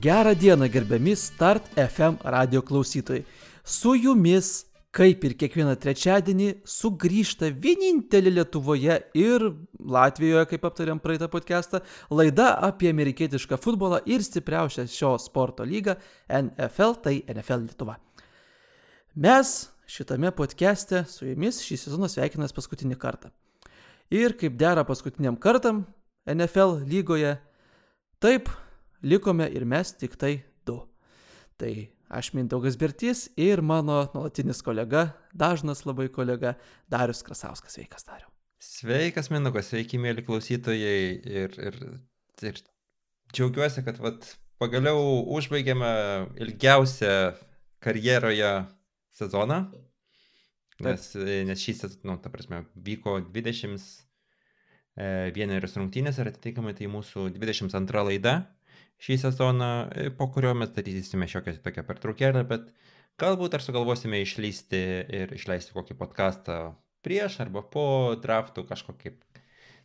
Gerą dieną, gerbiami Start FM radio klausytojai. Su jumis, kaip ir kiekvieną trečiadienį, sugrįžta vienintelė Lietuvoje ir Latvijoje, kaip aptarėm praeitą podcastą, laida apie amerikietišką futbolą ir stipriausią šio sporto lygą NFL, tai NFL Lietuva. Mes šitame podcast'e su jumis šį sezoną sveikinamės paskutinį kartą. Ir kaip dera paskutiniam kartam NFL lygoje, taip, likome ir mes tik tai du. Tai aš Mindaugas Bertys ir mano nuolatinis kolega, dažnas labai kolega Darius Krasauskas. Sveikas, Dariu. Sveikas, Mindaugas, sveiki, mėly klausytojai. Ir, ir, ir džiaugiuosi, kad vat, pagaliau užbaigėme ilgiausią karjeroje sezoną. Nes, nes šį sezoną, nu, ta prasme, vyko 20 e, vienerius rungtynės ir atitinkamai tai mūsų 22 laida šį sezoną, e, po kurio mes darysime šiokią tokią pertraukėlę, bet galbūt ar sugalvosime išleisti ir išleisti kokį podcastą prieš arba po draftų kažkokį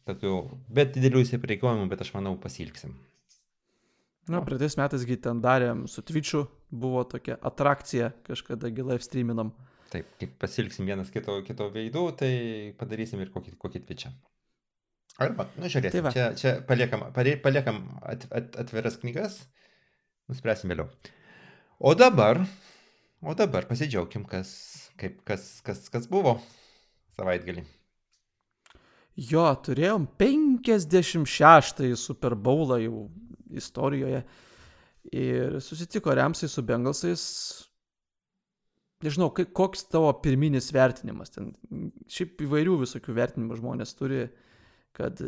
tokių, bet didelių įsipareigojimų, bet aš manau pasilgsim. Na, praeitais metais ten darėm su Twitch'u, buvo tokia atrakcija, kažkada gi live streaminam. Taip, kaip pasilgsim vienas kito, kito veidų, tai padarysim ir kokį, kokį Twitch'ą. Arba, nu žiūrėsim, tai čia, čia paliekam, paliekam at, at, atviras knygas, nuspręsim vėliau. O dabar, o dabar pasidžiaugim, kas, kaip, kas, kas, kas buvo savaitgalį. Jo, turėjom 56-ąjį Super Bowlą jau istorijoje. Ir susitiko Remsai su Bengalsais. Nežinau, koks tavo pirminis vertinimas. Ten šiaip įvairių visokių vertinimų žmonės turi, kad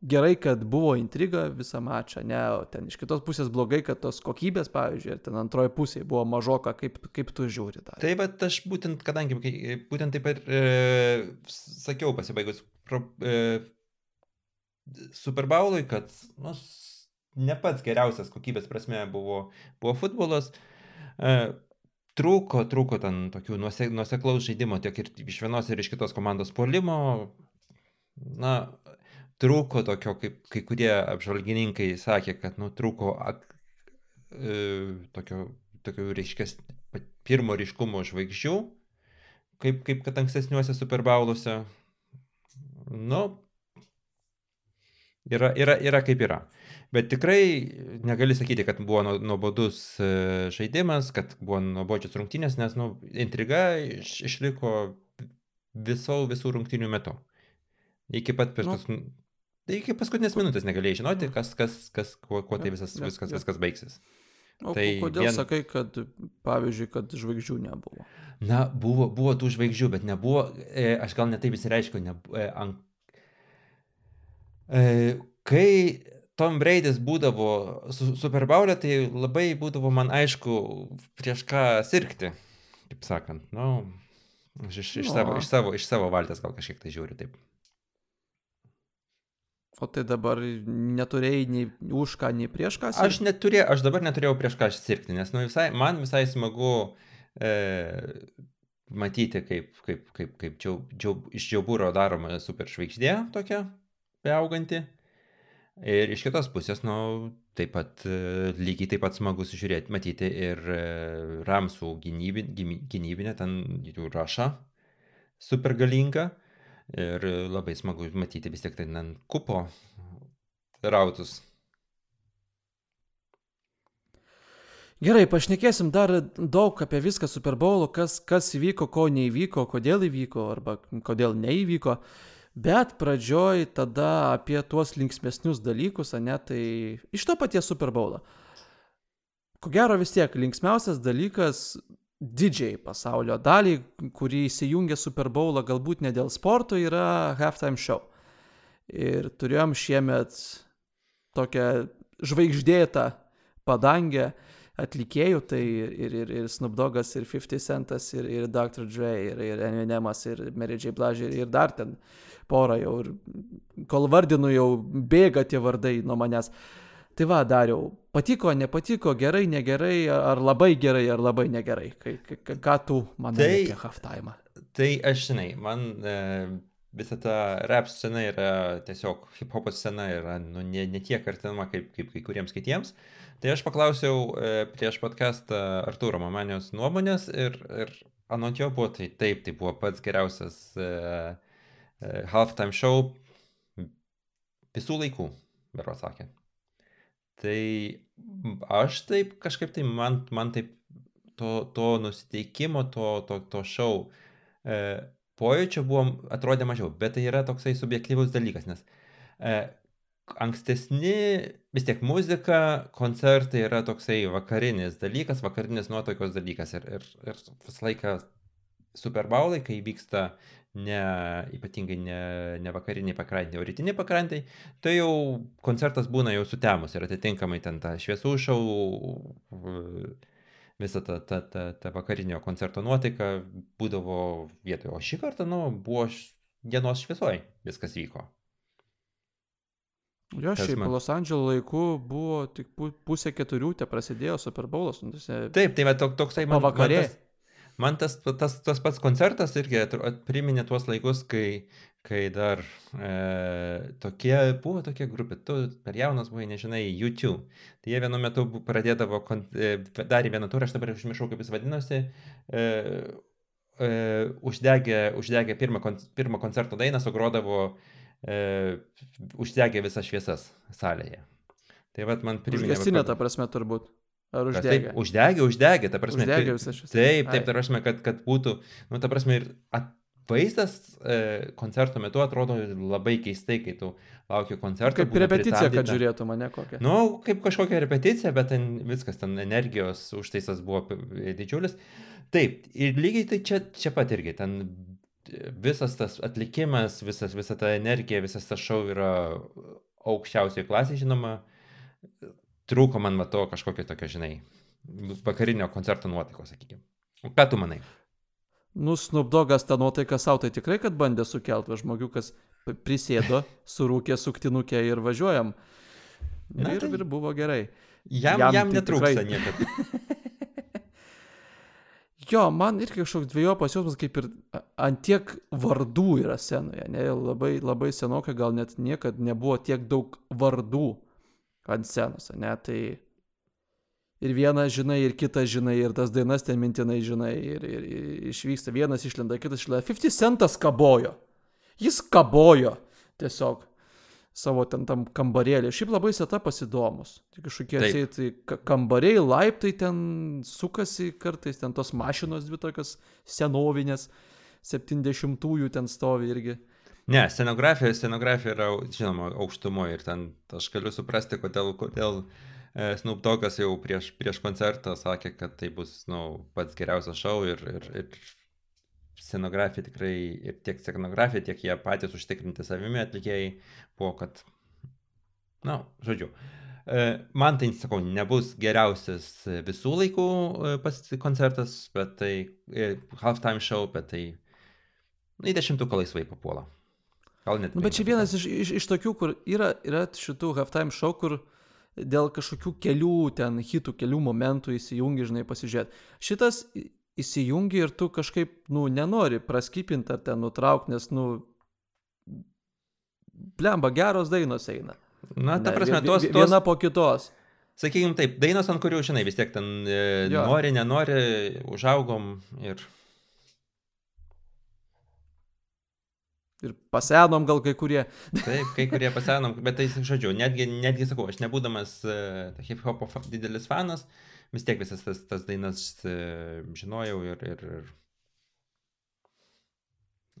gerai, kad buvo intriga visą mačą, ne, o ten iš kitos pusės blogai, kad tos kokybės, pavyzdžiui, ten antroji pusė buvo mažoka, kaip, kaip tu žiūri tą. Tai bet aš būtent, kadangi, būtent taip ir e, sakiau pasibaigus pro, e, Super Bowlui, kad nu, ne pats geriausias kokybės prasme buvo, buvo futbolas. E, trūko, trūko ten tokių nuoseklaus žaidimo tiek ir iš vienos ir iš kitos komandos polimo. Na, trūko tokio, kaip kai kurie apžvalgininkai sakė, kad, nu, trūko ak, e, tokio, tokio reiškės pirmo ryškumo žvaigždžių, kaip, kaip kad ankstesniuose superbauluose. Nu, yra, yra, yra kaip yra. Bet tikrai negali sakyti, kad buvo nuobodus e, žaidimas, kad buvo nuobodžios rungtynės, nes nu, intriga iš, išliko viso, visų rungtynių metu. Iki pat per tos... Nu. Iki paskutinės minutės negalėjai žinoti, kas, kas, kas, kuo, kuo tai visas, ja, viskas, ja. viskas baigsis. O tai kodėl vien... sakai, kad, pavyzdžiui, kad žvaigždžių nebuvo? Na, buvo, buvo tų žvaigždžių, bet nebuvo, e, aš gal netaip įsireiškiau, ne, e, an, e, kai Tom Braidis būdavo su, Superbaulė, tai labai būdavo man aišku, prieš ką sirgti, kaip sakant. Nu, aš iš, iš, savo, iš, savo, iš savo valtės gal kažkiek tai žiūriu taip. O tai dabar neturėjai nei už ką, nei prieš ką? Sirgti? Aš, neturėjau, aš dabar neturėjau prieš ką sirgti, nes nu, visai, man visai smagu e, matyti, kaip, kaip, kaip, kaip džiau, džiau, iš džiaubūro daroma superžvaigždė tokia, beauganti. Ir iš kitos pusės, nu, taip pat e, lygiai taip pat smagu žiūrėti, matyti ir e, Ramsų gynybinę, gynybinę ten jų rašą super galinga. Ir labai smagu matyti vis tiek ten ant kupo rautus. Gerai, pašnekėsim dar daug apie viską Super Bowl, kas, kas įvyko, ko neįvyko, kodėl įvyko arba kodėl neįvyko. Bet pradžioj tada apie tuos linksmesnius dalykus, ne, tai iš to paties Super Bowlo. Ko gero vis tiek linksmiausias dalykas didžiai pasaulio daliai, kurį įsijungia Super Bowlą galbūt ne dėl sporto, yra halftime show. Ir turėjom šiemet tokią žvaigždėtą padangę atlikėjų, tai ir, ir, ir Snoop Dogas, ir 50 Centas, ir, ir Dr. Dre, ir, ir Eminemas, ir Mary J. Blige, ir, ir dar ten porą jau ir kol vardinu jau bėga tie vardai nuo manęs. Tai va, dariau, patiko, nepatiko, gerai, negerai, ar labai gerai, ar labai negerai. Kai, kai, ką tu manai tai, apie halftime? Tai aš žinai, man e, visa ta rap scena yra tiesiog hip-hopo scena yra nu, ne, ne tiek artima kaip, kaip kai kuriems kitiems. Tai aš paklausiau e, prieš podcastą Artūro Mamanijos nuomonės ir, ir anot jo buvo tai taip, tai buvo pats geriausias e, e, halftime show visų laikų, bero sakė. Tai aš taip kažkaip tai man, man taip to, to nusiteikimo, to, to, to šou e, pojūčio buvo, atrodė mažiau, bet tai yra toksai subjektyvus dalykas, nes e, ankstesni, vis tiek muzika, koncertai yra toksai vakarinis dalykas, vakarinis nuotaikos dalykas ir, ir, ir visą laiką superbaulai, kai vyksta ne, ypatingai ne, ne vakariniai pakrantė, o rytiniai pakrantai, tai jau koncertas būna jau sutemus ir atitinkamai ten ta šviesų šau, visa ta, ta, ta, ta vakarinio koncerto nuotaika būdavo vietoje. O šį kartą, nu, buvo dienos šviesoj viskas vyko. Jo, Tas šiaip man- Los Andželo laiku buvo tik pu- pusė keturių, te prasidėjo Super Bowlas. nu, tas- Taip, tai va tok, toksai man, man, tas, man tas, tas, tas pats koncertas irgi priminė tuos laikus, kai, kai dar e, tokie, buvo tokia grupė, tu per jaunas buvai, nežinai, YouTube. Tai jie vienu metu pradėdavo, e, darė vieną turą, aš dabar užmiršau, kaip jis vadinosi, e, e, uždegė, uždegė pirmą, kon, pirmą koncerto dainą, sugrodavo, e, uždegė visas šviesas salėje. Tai vad man priminė. Užgesinė ta prasme turbūt. Ar uždegė? Taip, uždegė, uždegė, ta prasme. Uždegė tai- visą šviesą. Taip, taip, Ai. ta prasme, kad, kad būtų, nu, ta prasme, ir at, vaizdas e, koncerto metu atrodo labai keistai, kai tu lauki koncerto. Kaip repeticija, kad žiūrėtų mane kokią. Nu, kaip kažkokia repeticija, bet ten viskas, ten energijos užtaisas buvo didžiulis. Taip, ir lygiai tai čia, čia pat irgi, ten visas tas atlikimas, visas, visa ta energija, visas tas šau yra aukščiausioje klasėje, žinoma, trūko man mato kažkokio tokio, žinai, vakarinio koncerto nuotaikos, sakykime. O ką tu manai? Nu, Snupdogas tą nuotaiką savo tai tikrai, kad bandė sukelti va, žmogiukas prisėdo, surūkė suktinukę ir važiuojam. Na, ir, tai- ir buvo gerai. Jam, Jam jam tai netrūksta tikrai- niekada. Jo, man irgi kažkoks dviejopas jausmas, kaip ir ant tiek vardų yra scenoje. Ne, labai, labai senokai gal net niekad nebuvo tiek daug vardų ant scenos. Ne, tai ir vieną žinai, ir kitą žinai, ir tas dainas ten mintinai žinai, ir, ir, ir išvyksta vienas išlenda, kitas išlenda. 50 centas kabojo. Jis kabojo tiesiog savo ten tam kambarėlį. Šiaip labai setapas įdomus. Tai kažkokie atseit, tai ka- kambariai, laiptai ten sukasi kartais, ten tos mašinos dvi tokios senovinės, 70-ųjų ten stovi irgi. Ne, scenografija, scenografija yra, žinoma, aukštumo ir ten aš galiu suprasti, kodėl, kodėl e, Snoop Dogas jau prieš, prieš koncertą sakė, kad tai bus, nu, pats geriausias šou ir, ir, ir scenografija tikrai, ir tiek scenografija, tiek jie patys užtikrinti savimi atlikėjai buvo, kad, na, žodžiu. E, Man tai, sakau, nebus geriausias visų laikų e, koncertas, bet tai halftime show, bet tai į dešimtuką laisvai papuola. Gal net. Nu, bet čia vienas iš, iš, iš tokių, kur yra, yra šitų halftime show, kur dėl kažkokių kelių ten hitų, kelių momentų įsijungi, žinai, pasižiūrėti. Šitas įsijungi ir tu kažkaip, nu, nenori praskipinti ar ten nutraukti, nes, nu, blemba, geros dainos eina. Na, ta prasme, tos, tos Viena po kitos. sakykime taip, dainos, ant kurių, žinai, vis tiek ten e, Jo. nori, nenori, užaugom ir... Ir pasenom gal kai kurie. Taip, kai kurie pasenom, bet tai, žodžiu, netgi, netgi sakau, aš nebūdamas uh, hip hopo didelis fanas, vis tiek visas tas, tas dainas uh, žinojau ir, ir, ir,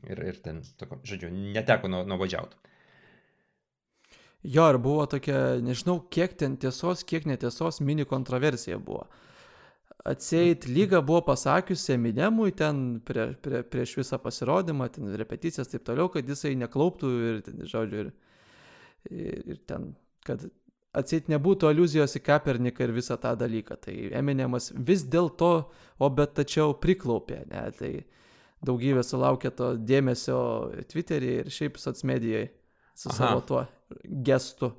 ir, ir ten, toko, žodžiu, neteko nu- nuvažiauti. Jo, ir buvo tokia, nežinau, kiek ten tiesos, kiek netiesos mini kontroversija buvo. Atseit, lyga buvo pasakiusi Eminemui ten prie, prie, prieš visą pasirodymą, ten repeticijas taip toliau, kad jisai neklauptų ir, ten, žodžiu, ir, ir, ir ten, kad atseit nebūtų aluzijos į Kaperniką ir visą tą dalyką. Tai Eminemas vis dėlto, o bet tačiau priklaupė, ne, tai daugybė sulaukė to dėmesio Twitter'e ir šiaip socmedijai su Aha. savo tuo gestu.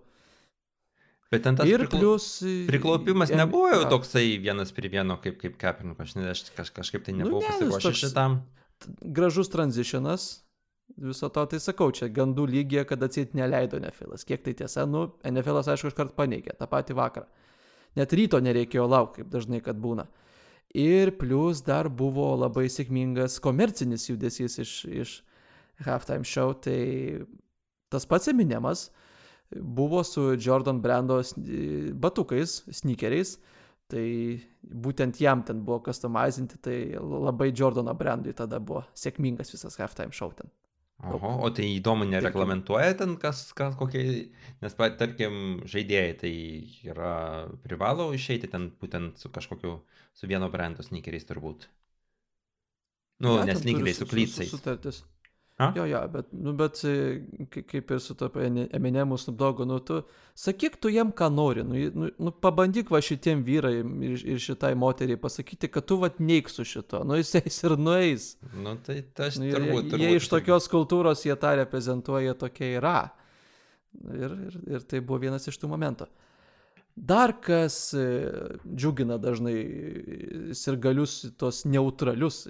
Bet ten tas Ir priklau- plus... Priklaupimas em- nebuvo jau jo, toksai vienas prie vieno kaip, kaip Kapernikas, aš, ne, aš kaž, kažkaip tai Nu nebuvau ne, nu, jis pasiruošęs toks- šitam. Gražus tranzitionas, viso to, tai sakau, čia gandų lygiai, kad atsit neleido Nefilas. Kiek tai tiesa, nu, Nefilas aišku iškart paneigė tą patį vakarą. Net ryto nereikėjo laukti, kaip dažnai kad būna. Ir plus dar buvo labai sėkmingas komercinis judesys iš, iš halftime show, tai tas pats Eminemas buvo su Jordan Brando batukais, sneakeriais, tai būtent jam ten buvo customizinti, tai labai Jordano Brandui tada buvo sėkmingas visas halftime show ten. Oho, o tai įdomu, nereglamentuoja ten kas, kas kokie, nes, tarkim, žaidėjai tai yra privalo išeiti ten būtent su kažkokiu, su vieno brando sneakeriais turbūt. Nu, ja, nes sneakeriai su klycais. Sutartis. A? Jo, jo, bet, nu, bet e, kaip ir su to Eminemu Snubdogu, nu, tu sakyk tu jam, ką nori, nu, nu, nu pabandyk va šitiem vyrai ir, ir šitai moteriai pasakyti, kad tu va neik su šito, nu jis eis ir nueis. Nu, tai aš nu, turbūt, turbūt. Jie iš tokios kultūros, jie tą reprezentuoja, tokia yra. Ir, ir, ir tai buvo vienas iš tų momentų. Dar kas e, džiugina dažnai sirgalius, tos neutralius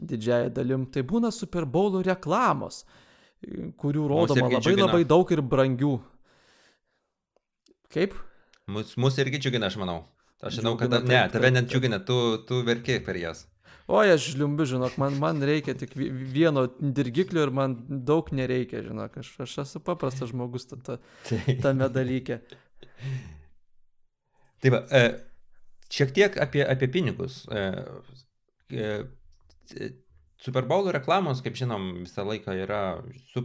didžiaja dalim, tai būna Super Bowlų reklamos, kurių rodoma labai džiugina. labai daug ir brangių. Kaip? Mus, mus irgi džiugina, aš manau. Aš žinau, kad ne, tave net džiugina, tu, tu verki per jas. O, aš žliumbiu, žinok, man, man reikia tik vieno dirgiklio ir man daug nereikia, žinok, aš, aš esu paprastas žmogus ta, ta, tame dalyke. Taip, e, šiek tiek apie, apie pinigus. E, e, Super Bowl reklamos, kaip žinom, visą laiką yra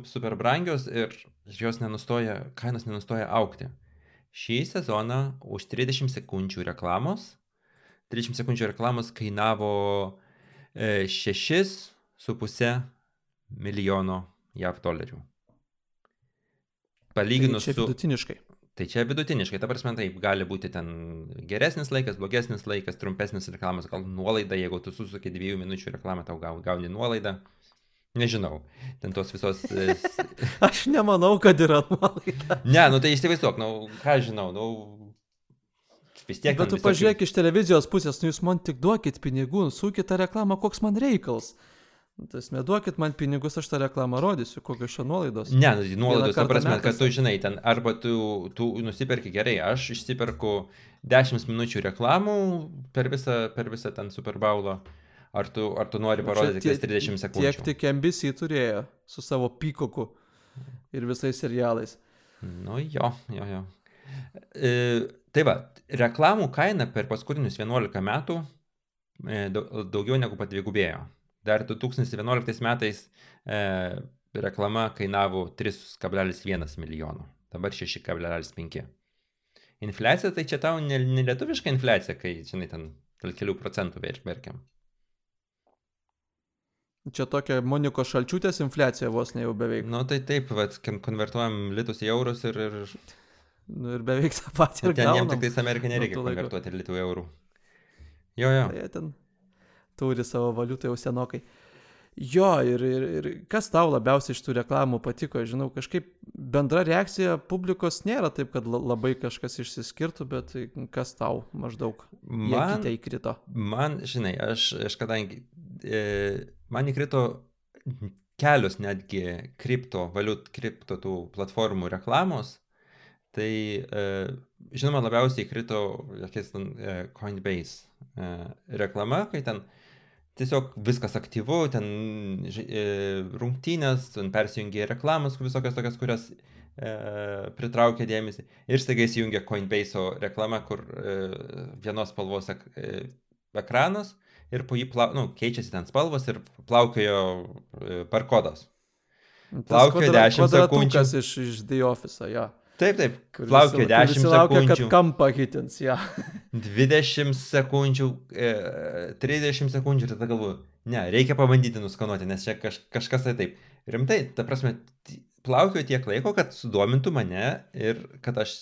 super brangios ir jos nenustoja, kainos nenustoja aukti. Šį sezoną už 30 sekundžių reklamos, 30 sekundžių reklamos kainavo 6,5 e, milijono JAV dolerių. Palyginus tai su... Vidutiniškai. Tai čia vidutiniškai, ta prasme, taip gali būti ten geresnis laikas, blogesnis laikas, trumpesnis reklamas, gal nuolaida, jeigu tu susuki dviejų minučių reklamą, tau gauni nuolaidą. Nežinau, ten tos visos. E, aš nemanau, kad yra nuolaida. Ne, nu tai įsivaizduok, nu ką žinau, nu vis tiek. Bet tu pažiūrėk iš televizijos pusės, nu jūs man tik duokit pinigų, sukit tą reklamą, koks man reikals. Tas neduokit man pinigus, aš tą reklamą rodysiu, kokios šio nuolaidos. Ne, nu, nuolaidos, ta prasme, kad tu žinai, ten arba tu, tu nusiperki gerai, aš išsiperku 10 minučių reklamų per visą, per visą ten Super Bowlą. Ar tu, ar tu nori parodyti tie, 30 sekundžių? Tiek tik NBC turėjo su savo pykoku ir visais serialais. Nu jo, jo, jo. E, tai va, reklamų kaina per paskutinius 11 metų e, daugiau negu padvigubėjo. Dar 2011 metais e, reklama kainavo 3,1 milijono, dabar 6,5. Infliacija, tai čia tau ne, ne infliacija, kai, žinai, ten dėl kelių procentų verkiam. Čia tokia Moniko Šalčiūtės infliacija vos ne jau beveik. Nu tai taip, vat, konvertuojam litus į eurus ir... ir... Nu ir beveik tą patį. Ir ten jiems tik tais Amerikai nereikia konvertuoti litų eurų. Jo, jo. Tai ten turi savo valiutą jau senokai. Jo, ir, ir, ir kas tau labiausiai iš tų reklamų patiko, žinau, kažkaip bendra reakcija publikos nėra taip, kad labai kažkas išsiskirtų, bet kas tau maždaug man įkrito? Man, žinai, aš, aš kadangi, e, man įkrito kelios netgi kriptovaliut, kripto tų platformų reklamos, tai, e, žinoma, labiausiai įkrito, kokias ten, e, Coinbase e, reklama, kai ten tiesiog viskas aktyvu, ten e, rungtynės, ten persijungia reklamas, visokios tokios, kurios e, pritraukia dėmesį. Ir staiga įsijungia Coinbase reklama, kur e, vienos spalvos ek, e, ekranas ir po jį plau, nu, keičiasi ten spalvos ir plaukiojo e, barkodas. Plaukiojo 10 sekundžių. Iš, iš The Office, jo. Ja. Taip, taip. Laukia 10 sekundžių. Laukia, kad kampą hitins, ja. 20 sekundžių, 30 e, sekundžių ir tada galvoju, ne, reikia pabandyti nuskanuoti, nes čia kaž, kažkas tai taip. Rimtai, ta prasme, plaukioju tiek laiko, kad sudomintų mane ir kad aš,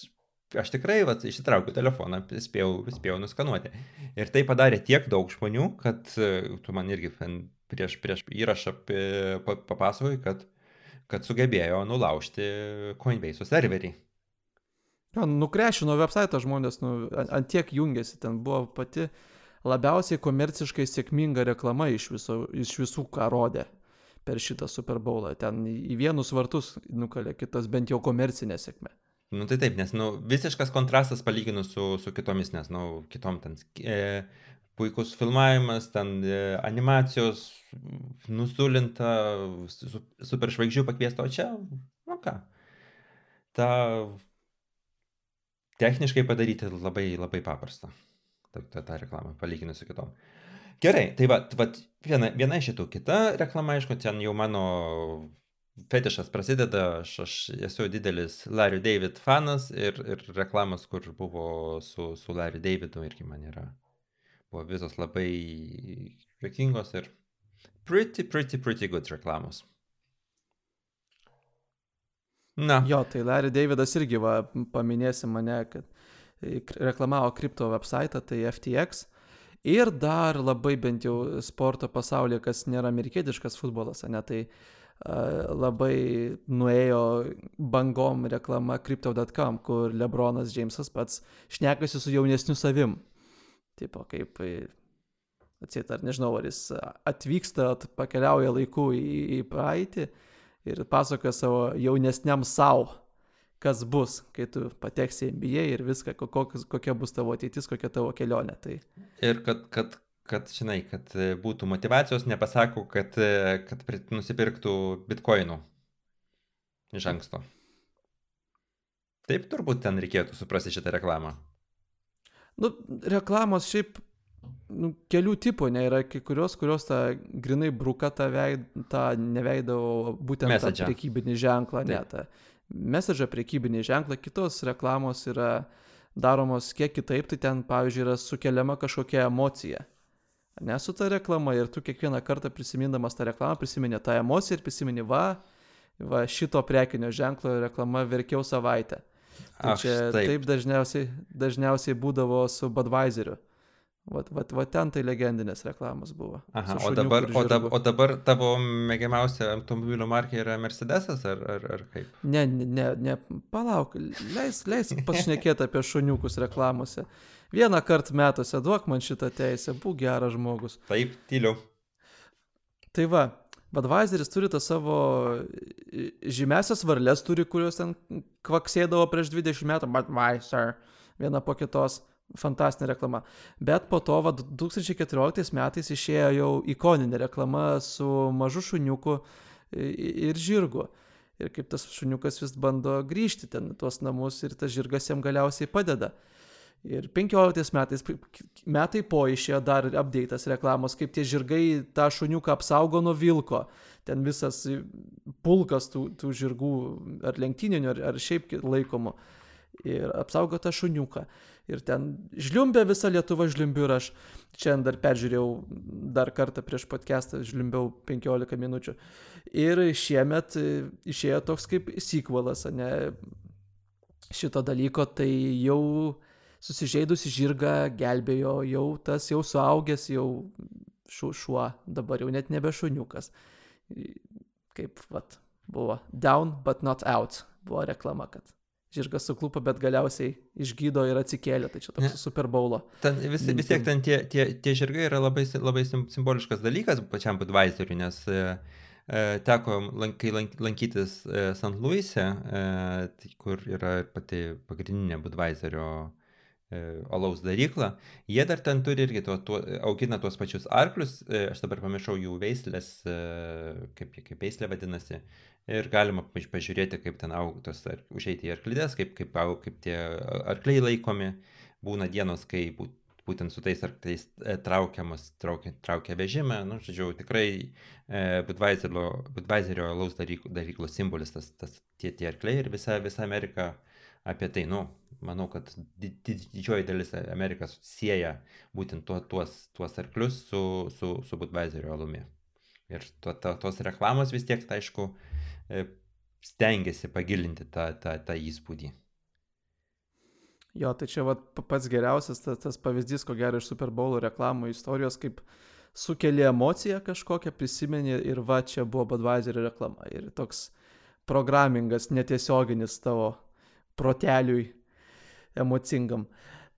aš tikrai vat, išsitraukiu telefoną, spėjau, spėjau nuskanuoti. Ir tai padarė tiek daug žmonių, kad e, tu man irgi prieš, prieš įrašą papasakojai, kad kad sugebėjo nulaužti Coinbase serverį. Ja, nukrešino website žmonės, nu, ant tiek jungiasi, ten buvo pati labiausiai komerciškai sėkminga reklama iš, viso, iš visų, ką rodė. per šitą Super Bowlą. Ten į vienus vartus nukalė kitas bent jau komercinė sėkmė. Nu tai taip, nes nu, visiškas kontrastas palyginus su, su kitomis, nes nu, kitom ten e, puikus filmavimas, ten e, animacijos, nusulinta, su, super žvaigždžių pakviesta, o čia, nu ką, ta techniškai padaryti labai labai paprasta, ta, ta, ta reklama, palyginus su kitom. Gerai, tai va, va viena, viena iš šitų, kita reklama, aišku, ten jau mano fetišas prasideda, aš, aš esu didelis Larry David fanas ir, ir reklamas, kur buvo su, su Larry Davidu irgi man yra. Buvo visos labai juokingos ir pretty, pretty, pretty good reklamos. Na. Jo, tai Larry Davidas irgi va, paminėsi mane, kad reklamavo kripto website, tai FTX. Ir dar labai bent jau sporto pasaulyje, kas nėra amerikietiškas futbolas, ne, tai uh, labai nuėjo bangom reklama crypto.com, kur Lebronas Jamesas pats šnekasi su jaunesniu savim. Tipo, kaip, atsit, ar nežinau, ar jis atvyksta, pakeliauja laiku į, į praeitį ir pasakoja savo jaunesniam savo kas bus, kai tu pateksi į NBA ir viską, kokia bus tavo ateitis, kokia tavo kelionė. Tai... Ir kad, kad, kad, žinai, kad e, būtų motivacijos, nepasako, kad, e, kad nusipirktų bitkoinų iš anksto. Taip turbūt ten reikėtų suprasti šitą reklamą. Nu, reklamos šiaip nu, kelių tipų, ne, yra kai kurios, kurios tą grinai bruka tą, veid, tą neveidavo būtent Message. tą prekybinį ženklą, ne, tą message'ą, prekybinį ženklą, kitos reklamos yra daromos kiek kitaip, tai ten, pavyzdžiui, yra sukeliama kažkokia emocija. Ne su ta reklama ir tu kiekvieną kartą prisimindamas tą reklamą prisimeni tą emociją ir prisimeni, va, va šito prekinio ženklo reklama verkiau savaitę. Tai Aš, čia taip, taip dažniausiai, dažniausiai būdavo su Budweiseriu. Vat, vat, vat ten tai legendinės reklamos buvo. Aha, o dabar, o, dab, o dabar tavo mėgiamiausia automobilio markė yra Mercedesas ar, ar, ar kaip? Ne, ne, ne, palauk, leis, leis pašnekėti apie šuniukus reklamose. Vieną kartą metuose duok man šitą teisę, būk geras žmogus. Taip, tyliu. Tai va, Budweiseris turi tą savo žymesias varlės, turi, kurios ten kvaksėdavo prieš 20 metų, Budweiser, viena po kitos fantastinė reklama. Bet po to, va, 2014 metais išėjo jau ikoninė reklama su mažu šuniuku ir žirgu. Ir kaip tas šuniukas vis bando grįžti ten tuos namus ir tas žirgas jam galiausiai padeda. Ir 15 metais, metai po išėjo dar update'as reklamos, kaip tie žirgai tą šuniuką apsaugo nuo vilko. Ten visas pulkas tų, tų žirgų, ar lenktyninių, ar, ar šiaip laikomų. Ir apsaugo tą šuniuką ir ten žliumbė visa Lietuva žliumbiu ir aš šiandien dar peržiūrėjau dar kartą prieš podcastą, žliumbiau 15 minučių. Ir šiemet e, išėjo toks kaip sequelas, ne šito dalyko, tai jau susižeidusi žirgą gelbėjo jau tas jau suaugęs, jau šuo, dabar jau net nebe šuniukas. Kaip, vat, buvo down but not out, buvo reklama, kad žirgas suklupo, bet galiausiai išgydo ir atsikėlė. Tai čia toks Super Bowlo. Ten vis, vis tiek ten tie, tie, tie žirgai yra labai, labai simboliškas dalykas pačiam Budweiseriui, nes e, e teko, kai lankytis e, St. Louis'e, e, kur yra pati pagrindinė Budweiserio e, alaus darykla, jie dar ten turi irgi tuo, tuo, augina tuos pačius arklius, e, aš dabar pamiršau jų veislės, kaip, kaip veislė vadinasi, ir galima pažiūrėti, kaip ten augtos, ar užeiti į arklidės, kaip, kaip, kaip tie arkliai laikomi. Būna dienos, kai būtent su tais arkliais e, traukiamas, traukia, traukia vežimą. Nu, žodžiu, tikrai e, Budweiserio, Budweiserio alaus daryklos simbolis tas, tas tie, tie arkliai ir visa, visa Amerika apie tai, nu, manau, kad didžioji dalis Amerikos sieja būtent tuo, tuos, tuos arklius su, su, su Budweiserio alumi. Ir to, to, tos reklamos vis tiek, tai aišku, stengiasi pagilinti tą, tą, tą įspūdį. Jo, tai čia vat, pats geriausias tas, tas pavyzdys, ko gero iš Super Bowl reklamų istorijos, kaip sukelia emociją kažkokią, prisimeni ir va čia buvo Budweiser reklama. Ir toks programingas, netiesioginis tavo proteliui emocingam.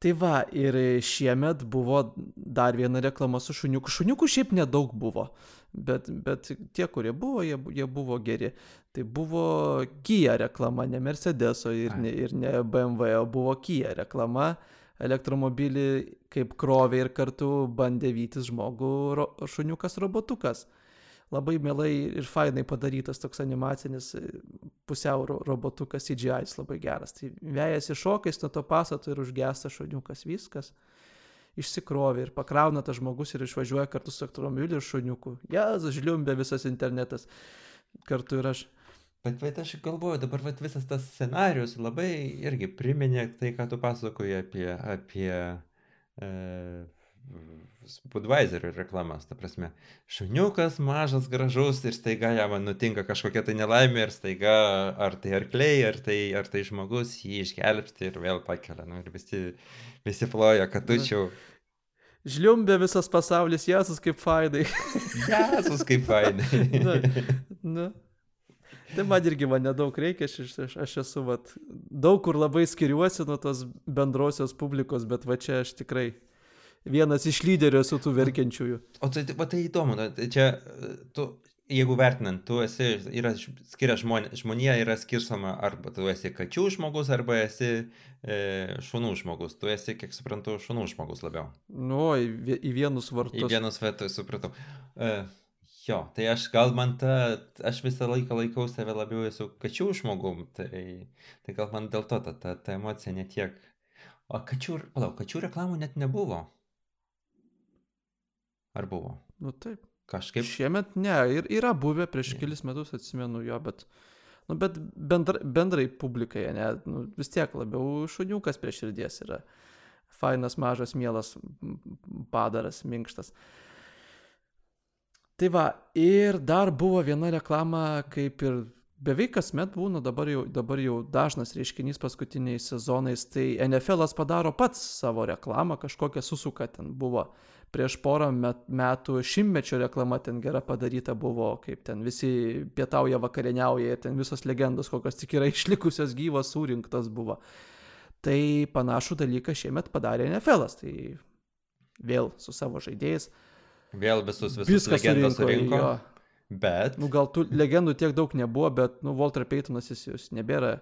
Tai va, ir šiemet buvo dar viena reklama su šuniuku. Šuniukų šiaip nedaug buvo, bet, bet tie, kurie buvo, jie, jie buvo geri. Tai buvo Kia reklama, ne Mercedeso ir ne, ir ne BMW, o buvo Kia reklama. Elektromobilį kaip krovė ir kartu bandė vytis žmogų ro, šuniukas robotukas labai mielai ir fainai padarytas toks animacinis e, pusiau robotukas CGI, jis labai geras. Tai vėjasi šokais nuo to pastato ir užgesta šuniukas viskas. Išsikrovė ir pakrauna tas žmogus ir išvažiuoja kartu su elektromobiliu ir šuniuku. Jėzus, žliumbė visas internetas. Kartu ir aš. Bet, bet aš galvoju, dabar vat, visas tas scenarius labai irgi priminė tai, ką tu pasakoji apie, apie e, Budweiserio reklamas, ta prasme, šuniukas mažas, gražus ir staiga jam nutinka kažkokia tai nelaimė ir staiga ar tai arkliai, ar tai, ar tai žmogus jį išgelbsti ir vėl pakelia. Nu, ir visi, visi ploja, kad tu čia. Žliumbė visas pasaulis, Jėzus kaip fainai. Jėzus kaip fainai. na, na. Tai man irgi man nedaug reikia, aš, aš, aš esu, vat, daug kur labai skiriuosi nuo tos bendrosios publikos, bet va čia aš tikrai vienas iš lyderių esu tų verkiančiųjų. O tai, va, tai įdomu, tai čia, tu, jeigu vertinant, tu esi, yra skiria žmonė, žmonija yra skirstoma arba tu esi kačių žmogus, arba esi e, šunų žmogus. Tu esi, kiek suprantu, šunų žmogus labiau. Nu, į, į vienus vartus. Į vienus vartus, supratau. E, jo, tai aš gal man ta, aš visą laiką laikau save labiau esu kačių žmogum, tai, tai gal man dėl to ta, ta, ta emocija netiek. O kačių, palauk, kačių reklamų net nebuvo. Ar buvo? Nu taip. Kažkaip. Šiemet ne, ir yra buvę prieš ne. kelis metus, atsimenu jo, bet, nu, bet bendra, bendrai publikai, ne, nu, vis tiek labiau šuniukas prie širdies yra. Fainas, mažas, mielas padaras, minkštas. Tai va, ir dar buvo viena reklama, kaip ir beveik kasmet būna, dabar jau, dabar jau dažnas reiškinys paskutiniais sezonais, tai NFL'as padaro pats savo reklamą, kažkokią susuka ten buvo. Uh, prieš porą met, metų šimtmečio reklama ten gera padaryta buvo, kaip ten visi pietauja vakarieniauja, ten visos legendos, kokios tik yra išlikusios gyvos, surinktos buvo. Tai panašų dalyką šiemet padarė NFL'as, tai vėl su savo žaidėjais. Vėl visus visus legendos surinko. surinko bet. Nu, gal tų legendų tiek daug nebuvo, bet, nu, Walter Paytonas jis, jis nebėra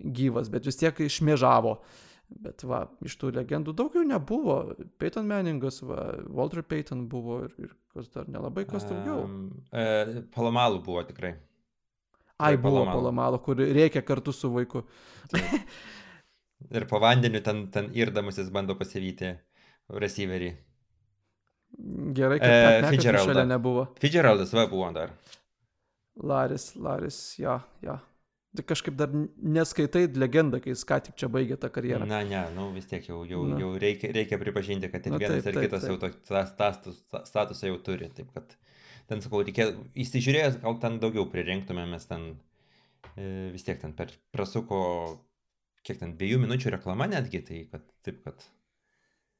gyvas, bet vis tiek išmėžavo. Uh, Bet va, iš tų legendų daugiau nebuvo. Peyton Manningas, va, Walter Payton buvo ir, ir kas dar nelabai kas daugiau. Um, e, Palomalų buvo tikrai. Ai, buvo Palomalų, kur reikia kartu su vaiku. ir po vandeniu ten, ten irdamas jis bando pasivyti receiverį. Gerai, kad e, Fitzgeraldas nebuvo. Fitzgeraldas va buvo dar. Laris, Laris, ja, ja. Tai kažkaip dar neskaitai legendą, kai jis ką tik čia baigė tą karjerą. Na, ne, nu vis tiek jau, jau, Na. jau reikia, reikia pripažinti, kad ir Na, vienas taip, ir kitas taip, taip. jau tą status, statusą jau turi. Taip kad ten, sakau, reikia įsižiūrėjęs, gal ten daugiau pririnktume, mes ten e, vis tiek ten per prasuko, kiek ten dviejų minučių reklama netgi, tai kad taip, kad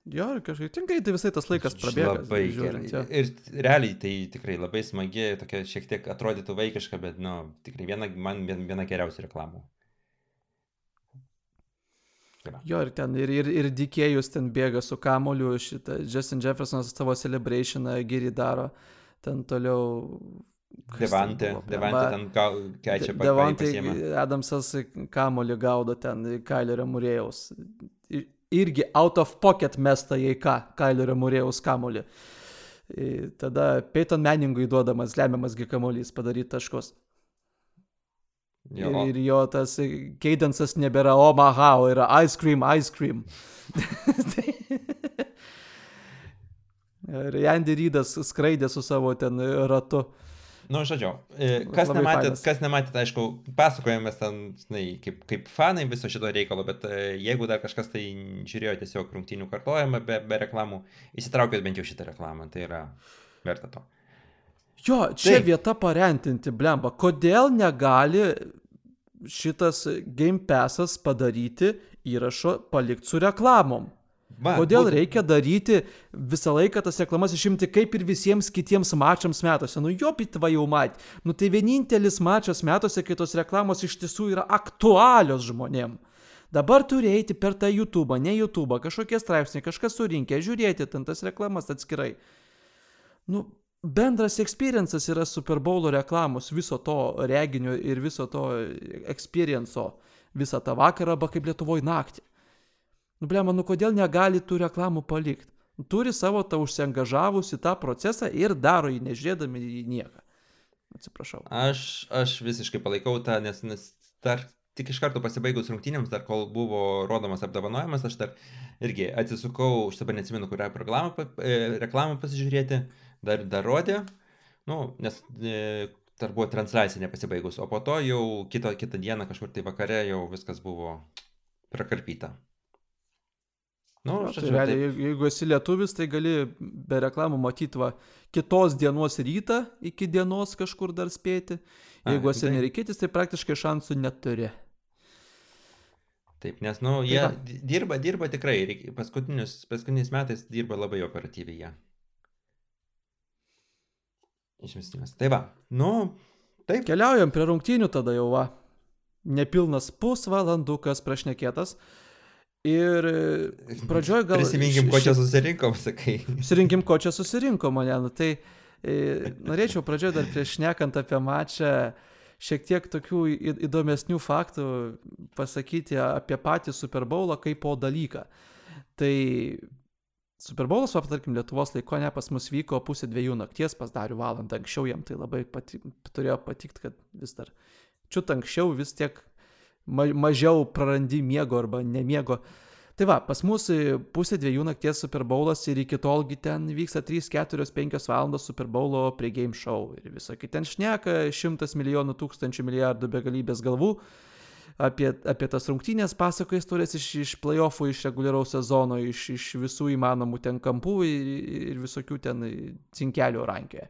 Jo, kažkaip tinkai, tai visai tas laikas prabėga. Labai žiūrint, gerai. Ir realiai tai tikrai labai smagi, tokia šiek tiek atrodytų vaikiška, bet, nu, tikrai viena, man viena geriausių reklamų. Jo, ir ten, ir, ir, ir Dikėjus ten bėga su kamoliu, šitą Justin Jeffersonas savo celebrationą gyrį daro, ten toliau Devante, Devante ten keičia pat. Devante Adamsas kamolį gaudo ten Kailerio Murėjaus irgi out of pocket mesta jai ką, Kailerio Murėjaus kamolį. Tada Peyton Manningui duodamas lemiamas gi kamolys padaryti taškus. Jo. Ir, ir jo tas keidensas nebėra Omaha, o yra ice cream, ice cream. ir Andy Rydas skraidė su savo ten ratu. Nu, žodžiu, e, kas Labai nematėt, fainas. kas nematėt, aišku, pasakojamės ten, žinai, kaip, kaip fanai viso šito reikalo, bet e, jeigu dar kažkas tai žiūrėjo tiesiog rungtynių kartojimą be, be reklamų, įsitraukėt bent jau šitą reklamą, tai yra verta to. Jo, čia Taip. vieta parentinti, blemba. Kodėl negali šitas Game Passas padaryti įrašo palikti su reklamom? Va, Kodėl būt... reikia daryti visą laiką tas reklamas išimti kaip ir visiems kitiems mačams metuose? Nu jo pitva jau mat. Nu tai vienintelis mačas metuose, kai tos reklamos iš tiesų yra aktualios žmonėm. Dabar turi eiti per tą YouTube, ne YouTube, kažkokie straipsniai, kažkas surinkė, žiūrėti ten tas reklamas atskirai. Nu, bendras experiences yra Super Bowl reklamos, viso to reginio ir viso to experienco visą tą vakarą, arba kaip Lietuvoje naktį. Nu, blema, nu kodėl negali tų reklamų palikti? Turi savo tą užsiengažavusi tą procesą ir daro jį nežiūrėdami į nieką. Atsiprašau. Aš, aš visiškai palaikau tą, nes, nes dar tik iš karto pasibaigus rungtynėms, dar kol buvo rodomas apdovanojimas, aš dar irgi atsisukau, aš dabar neatsimenu, kurią reklamą, e, reklamą pasižiūrėti, dar, dar rodė, nu, nes e, dar buvo transliacija nepasibaigus, o po to jau kitą, kitą dieną kažkur tai vakare jau viskas buvo prakarpyta. Nu, Na, tai realiai, jeigu, jeigu esi lietuvis, tai gali be reklamų matyti va, kitos dienos rytą iki dienos kažkur dar spėti. Jeigu A, esi tai... nereikėtis, tai praktiškai šansų neturi. Taip, nes, nu, jie Taip, dirba, dirba tikrai, paskutinius, paskutiniais metais dirba labai operatyviai jie. Išmestimas. Tai va, nu, taip. Keliaujam prie rungtynių tada jau, va. Nepilnas pusvalandukas prašnekėtas. Ir pradžioj gal... Prisiminkim, ko čia susirinkom, sakai. Susirinkim, ko čia susirinkom, mane. Nu, tai e, norėčiau pradžioj dar prieš nekant apie mačą šiek tiek tokių įdomesnių faktų pasakyti apie patį Super Bowlą kaip po dalyką. Tai Super Bowlas, tarkim, Lietuvos laiko ne pas mus vyko pusė dviejų nakties, pas darių valandą anksčiau, jam tai labai pati, turėjo patikti, kad vis dar čiut anksčiau vis tiek mažiau prarandi miego arba nemiego. Tai va, pas mus pusė dviejų nakties Super Bowlas ir iki tolgi ten vyksta 3, 4, 5 valandos Super Bowlo prie game show ir visokie ten šneka šimtas milijonų, tūkstančių milijardų begalybės galvų apie, apie tas rungtynės pasakoja istorijas iš, iš playoffų, iš reguliaraus sezono, iš, iš visų įmanomų ten kampų ir, ir visokių ten cinkelių rankioje.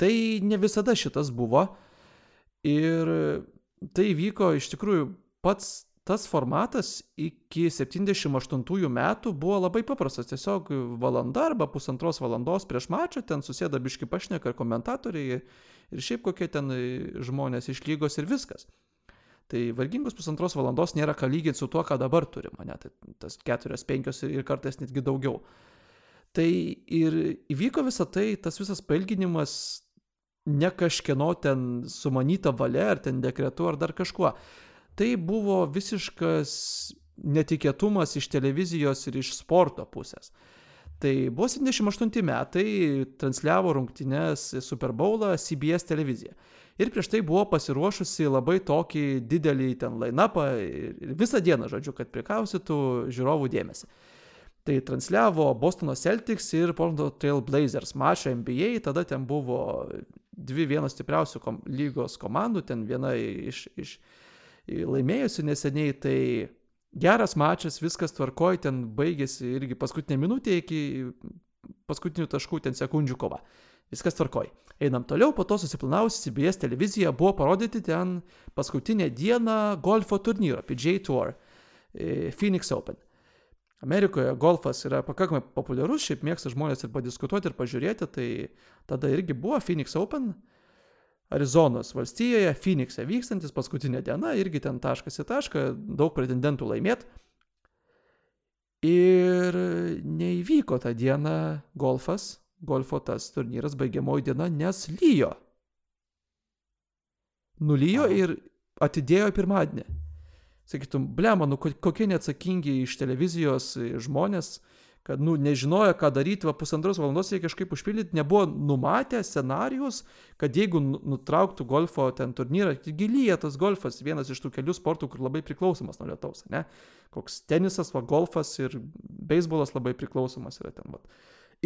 Tai ne visada šitas buvo ir tai vyko iš tikrųjų pats tas formatas iki 78 metų buvo labai paprastas. Tiesiog valanda arba pusantros valandos prieš mačą ten susėda biški pašneka ir komentatoriai ir šiaip kokie ten žmonės iš lygos ir viskas. Tai vargingos pusantros valandos nėra ką lyginti su tuo, ką dabar turime, ne, tai tas keturios, penkios ir kartais netgi daugiau. Tai ir įvyko visa tai, tas visas pailginimas ne kažkieno ten sumanyta valia, ar ten dekretu, ar dar kažkuo tai buvo visiškas netikėtumas iš televizijos ir iš sporto pusės. Tai buvo 78 metai, transliavo rungtynes Super Bowlą CBS televizija. Ir prieš tai buvo pasiruošusi labai tokį didelį ten ir visą dieną, žodžiu, kad prikausytų žiūrovų dėmesį. Tai transliavo Bostono Celtics ir Portland Trail Blazers mačą NBA, tada ten buvo dvi vienos stipriausių kom lygos komandų, ten viena iš, iš laimėjusi neseniai, tai geras mačas, viskas tvarkoj, ten baigėsi irgi paskutinė minutė iki paskutinių taškų, ten sekundžių kova. Viskas tvarkoj. Einam toliau, po to susiplanavusi CBS televizija buvo parodyti ten paskutinę dieną golfo turnyro, PJ Tour, e, Phoenix Open. Amerikoje golfas yra pakankamai populiarus, šiaip mėgsta žmonės ir padiskutuoti ir pažiūrėti, tai tada irgi buvo Phoenix Open, Arizonos valstijoje, Phoenix'e vykstantis paskutinė diena, irgi ten taškas į tašką, daug pretendentų laimėt. Ir neįvyko tą dieną golfas, golfo tas turnyras baigiamoji diena, nes lyjo. Nulyjo ir atidėjo pirmadienį. Sakytum, blema, nu kokie neatsakingi iš televizijos žmonės, kad, nu, nežinojo, ką daryti, va pusantros valandos reikia kažkaip užpildyti, nebuvo numatę scenarijus, kad jeigu nu, nutrauktų golfo ten turnyrą, gilyje tas golfas, vienas iš tų kelių sportų, kur labai priklausomas nuo lietaus, ne? Koks tenisas, va golfas ir beisbolas labai priklausomas yra ten, va.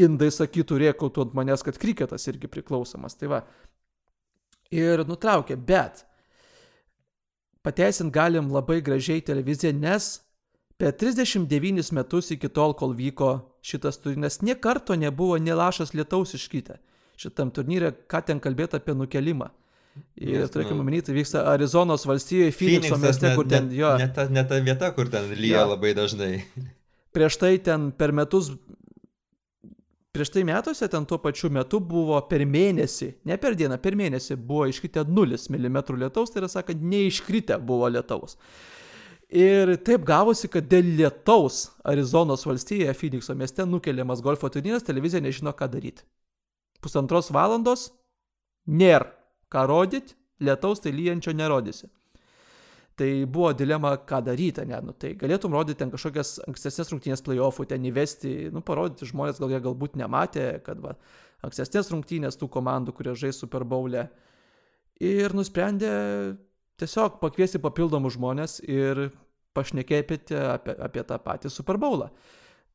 Indai sakytų, riekautų ant manęs, kad kriketas irgi priklausomas, tai va. Ir nutraukė, bet pateisint galim labai gražiai televiziją, nes Per 39 metus iki tol, kol vyko šitas turnyras, nie karto nebuvo nelašas lietaus iškytę. Šitam turnyrė, ką ten kalbėti apie nukelimą. Ir yes, turėkime nu, minėti, tai vyksta Arizonos valstijoje, Phoenixo mieste, kur ten jo. Ne ta, ne ta vieta, kur ten lyja jo. labai dažnai. Prieš tai ten per metus, prieš tai metuose ten tuo pačiu metu buvo per mėnesį, ne per dieną, per mėnesį buvo iškritę 0 mm lietaus, tai yra sakant, neiškritę buvo lietaus. Ir taip gavosi, kad dėl lietaus Arizonos valstijoje, Phoenixo mieste, nukeliamas golfo turnyras, televizija nežino, ką daryti. Pusantros valandos nėra ką rodyti, lietaus tai lyjančio nerodysi. Tai buvo dilema, ką daryti, ne, nu, tai galėtum rodyti ten kažkokias ankstesnės rungtynės playoffų, ten įvesti, nu, parodyti žmonės, gal jie galbūt nematė, kad va, ankstesnės rungtynės tų komandų, kurie žais Super Bowl'e. Ir nusprendė tiesiog pakviesti papildomus žmonės ir pašnekėti apie, apie tą patį Super Bowlą.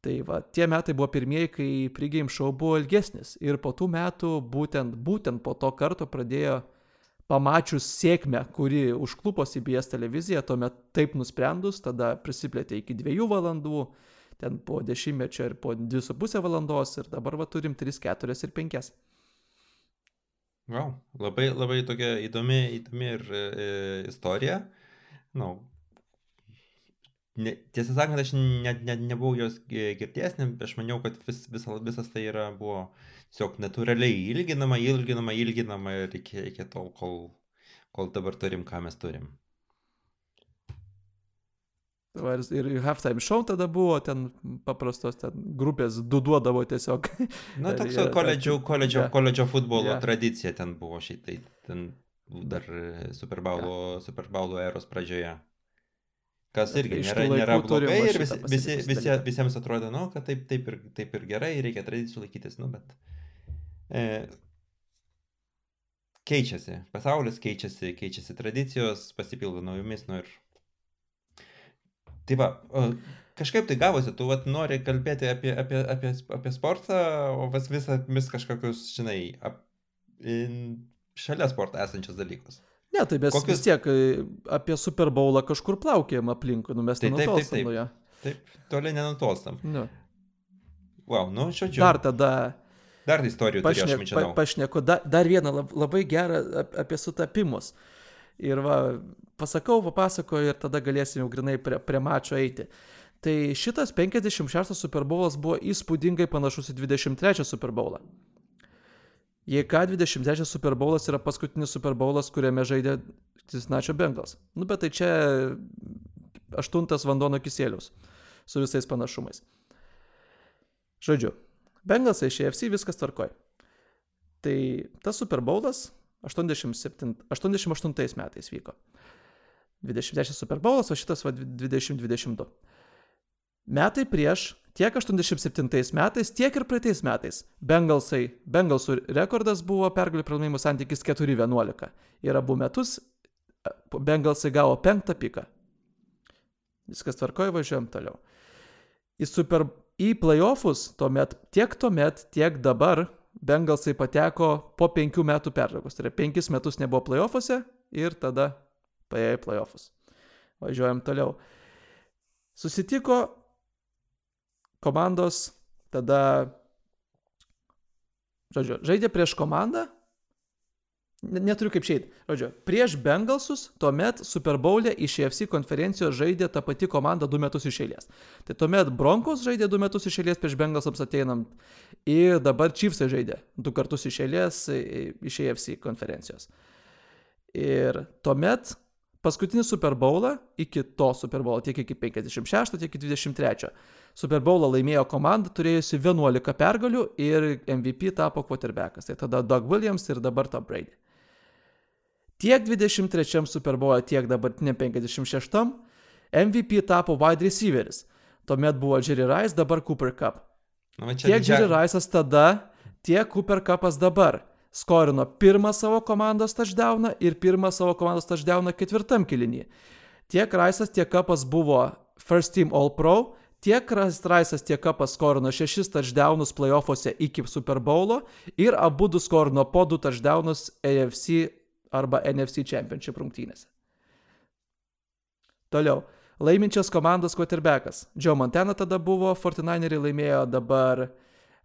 Tai va, tie metai buvo pirmieji, kai pregame show buvo ilgesnis. Ir po tų metų, būtent, būtent po to karto pradėjo, pamačius sėkmę, kuri užklupo CBS televiziją, tuomet taip nusprendus, tada prisiplėtė iki dviejų valandų, ten po dešimtmečio ir po dvi su pusę valandos, ir dabar va turim 3, 4 ir 5. Wow, labai, labai tokia įdomi, įdomi ir e, istorija. Na, ne, tiesą sakant, aš net ne, nebuvau jos girdėjęs, ne, aš maniau, kad vis, vis, visas tai yra, buvo tiesiog natūraliai ilginama, ilginama, ilginama ir iki, iki tol, kol, kol dabar turim, ką mes turim. Ir, halftime show tada buvo, ten paprastos ten grupės duduodavo tiesiog. Na, toks koledžio, koledžio, yeah. koledžio futbolo yeah. tradicija ten buvo šitai, ten dar Superbaulo, yeah. Superbaulo eros pradžioje. Kas irgi nėra, nėra blogai ir visi, visi, visi, visiems atrodo, nu, kad taip, taip, ir, taip ir gerai, reikia tradicijų laikytis, nu, bet e, keičiasi, pasaulis keičiasi, keičiasi tradicijos, pasipildo naujomis, nu ir Tai va, kažkaip tai gavosi, tu vat, nori kalbėti apie, apie, apie, apie sportą, o vis, visą, vis kažkokius, žinai, ap, in, šalia sporto esančius dalykus. Ne, tai mes Kokius... vis tiek e, apie Super Bowlą kažkur plaukėjom aplinkui, nu mes tai, nenutolstam nuo jo. Taip, toliai nenutolstam. Nu. Wow, nu, žodžiu. Dar tada. Dar istorijų pašne, turiu, aš pa, pašneku, da, dar vieną labai gerą apie sutapimus. Ir va, pasakau, papasakoju ir tada galėsim jau grinai prie, prie mačo eiti. Tai šitas 56 Super Bowlas buvo įspūdingai panašus į 23 Super Bowlą. Jei ką, 23 Super Bowlas yra paskutinis Super Bowlas, kuriame žaidė Cincinnati Bengals. Nu, bet tai čia aštuntas vandono kisėlius su visais panašumais. Žodžiu, Bengalsai iš EFC viskas tvarkoj. Tai tas Super Bowlas 87, 88 metais vyko. 23 Super Bowlas, o šitas va 2022. Metai prieš, tiek 87 metais, tiek ir praeitais metais. Bengalsai, Bengalsų rekordas buvo pergalių pralaimėjimų santykis 4-11. Ir abu metus Bengalsai gavo penktą piką. Viskas tvarkoja, važiuojam toliau. Į, super, į playoffus tuomet, tiek tuomet, tiek dabar Bengalsai pateko po penkių metų pertraukos. Tai yra penkis metus nebuvo playoffuose ir tada paėjo į playoffus. Važiuojam toliau. Susitiko komandos, tada, žodžiu, žaidė prieš komandą, neturiu kaip šeit, žodžiu, prieš Bengalsus, tuomet Super Bowl'e iš EFC konferencijos žaidė ta pati komanda du metus iš eilės. Tai tuomet Broncos žaidė du metus iš eilės prieš Bengalsams ateinam ir dabar Chiefsai žaidė du kartus iš eilės iš EFC konferencijos. Ir tuomet paskutinį Super Bowlą, iki to Super Bowlo, tiek iki 56, tiek iki 23. Super Bowlą laimėjo komanda turėjusi 11 pergalių ir MVP tapo quarterbackas. Tai tada Doug Williams ir dabar Tom Brady. Tiek 23 Super Bowl'e, tiek dabartiniam 56 MVP tapo wide receiveris. Tuomet buvo Jerry Rice, dabar Cooper Cup. Nu, tiek didžia... Jerry Rice'as tada, tiek Cooper Cupas dabar skorino pirmą savo komandos touchdowną ir pirmą savo komandos touchdowną ketvirtam kilinį. Tiek Raisas, tiek Kapas buvo First Team All Pro, tiek Raisas, tiek Kapas skorino šešis touchdownus playoffuose iki Super Bowlo ir abu du skorino po du touchdownus AFC arba NFC Championship rungtynėse. Toliau. Laiminčias komandos quarterbackas. Joe Montana tada buvo, 49eriai laimėjo, dabar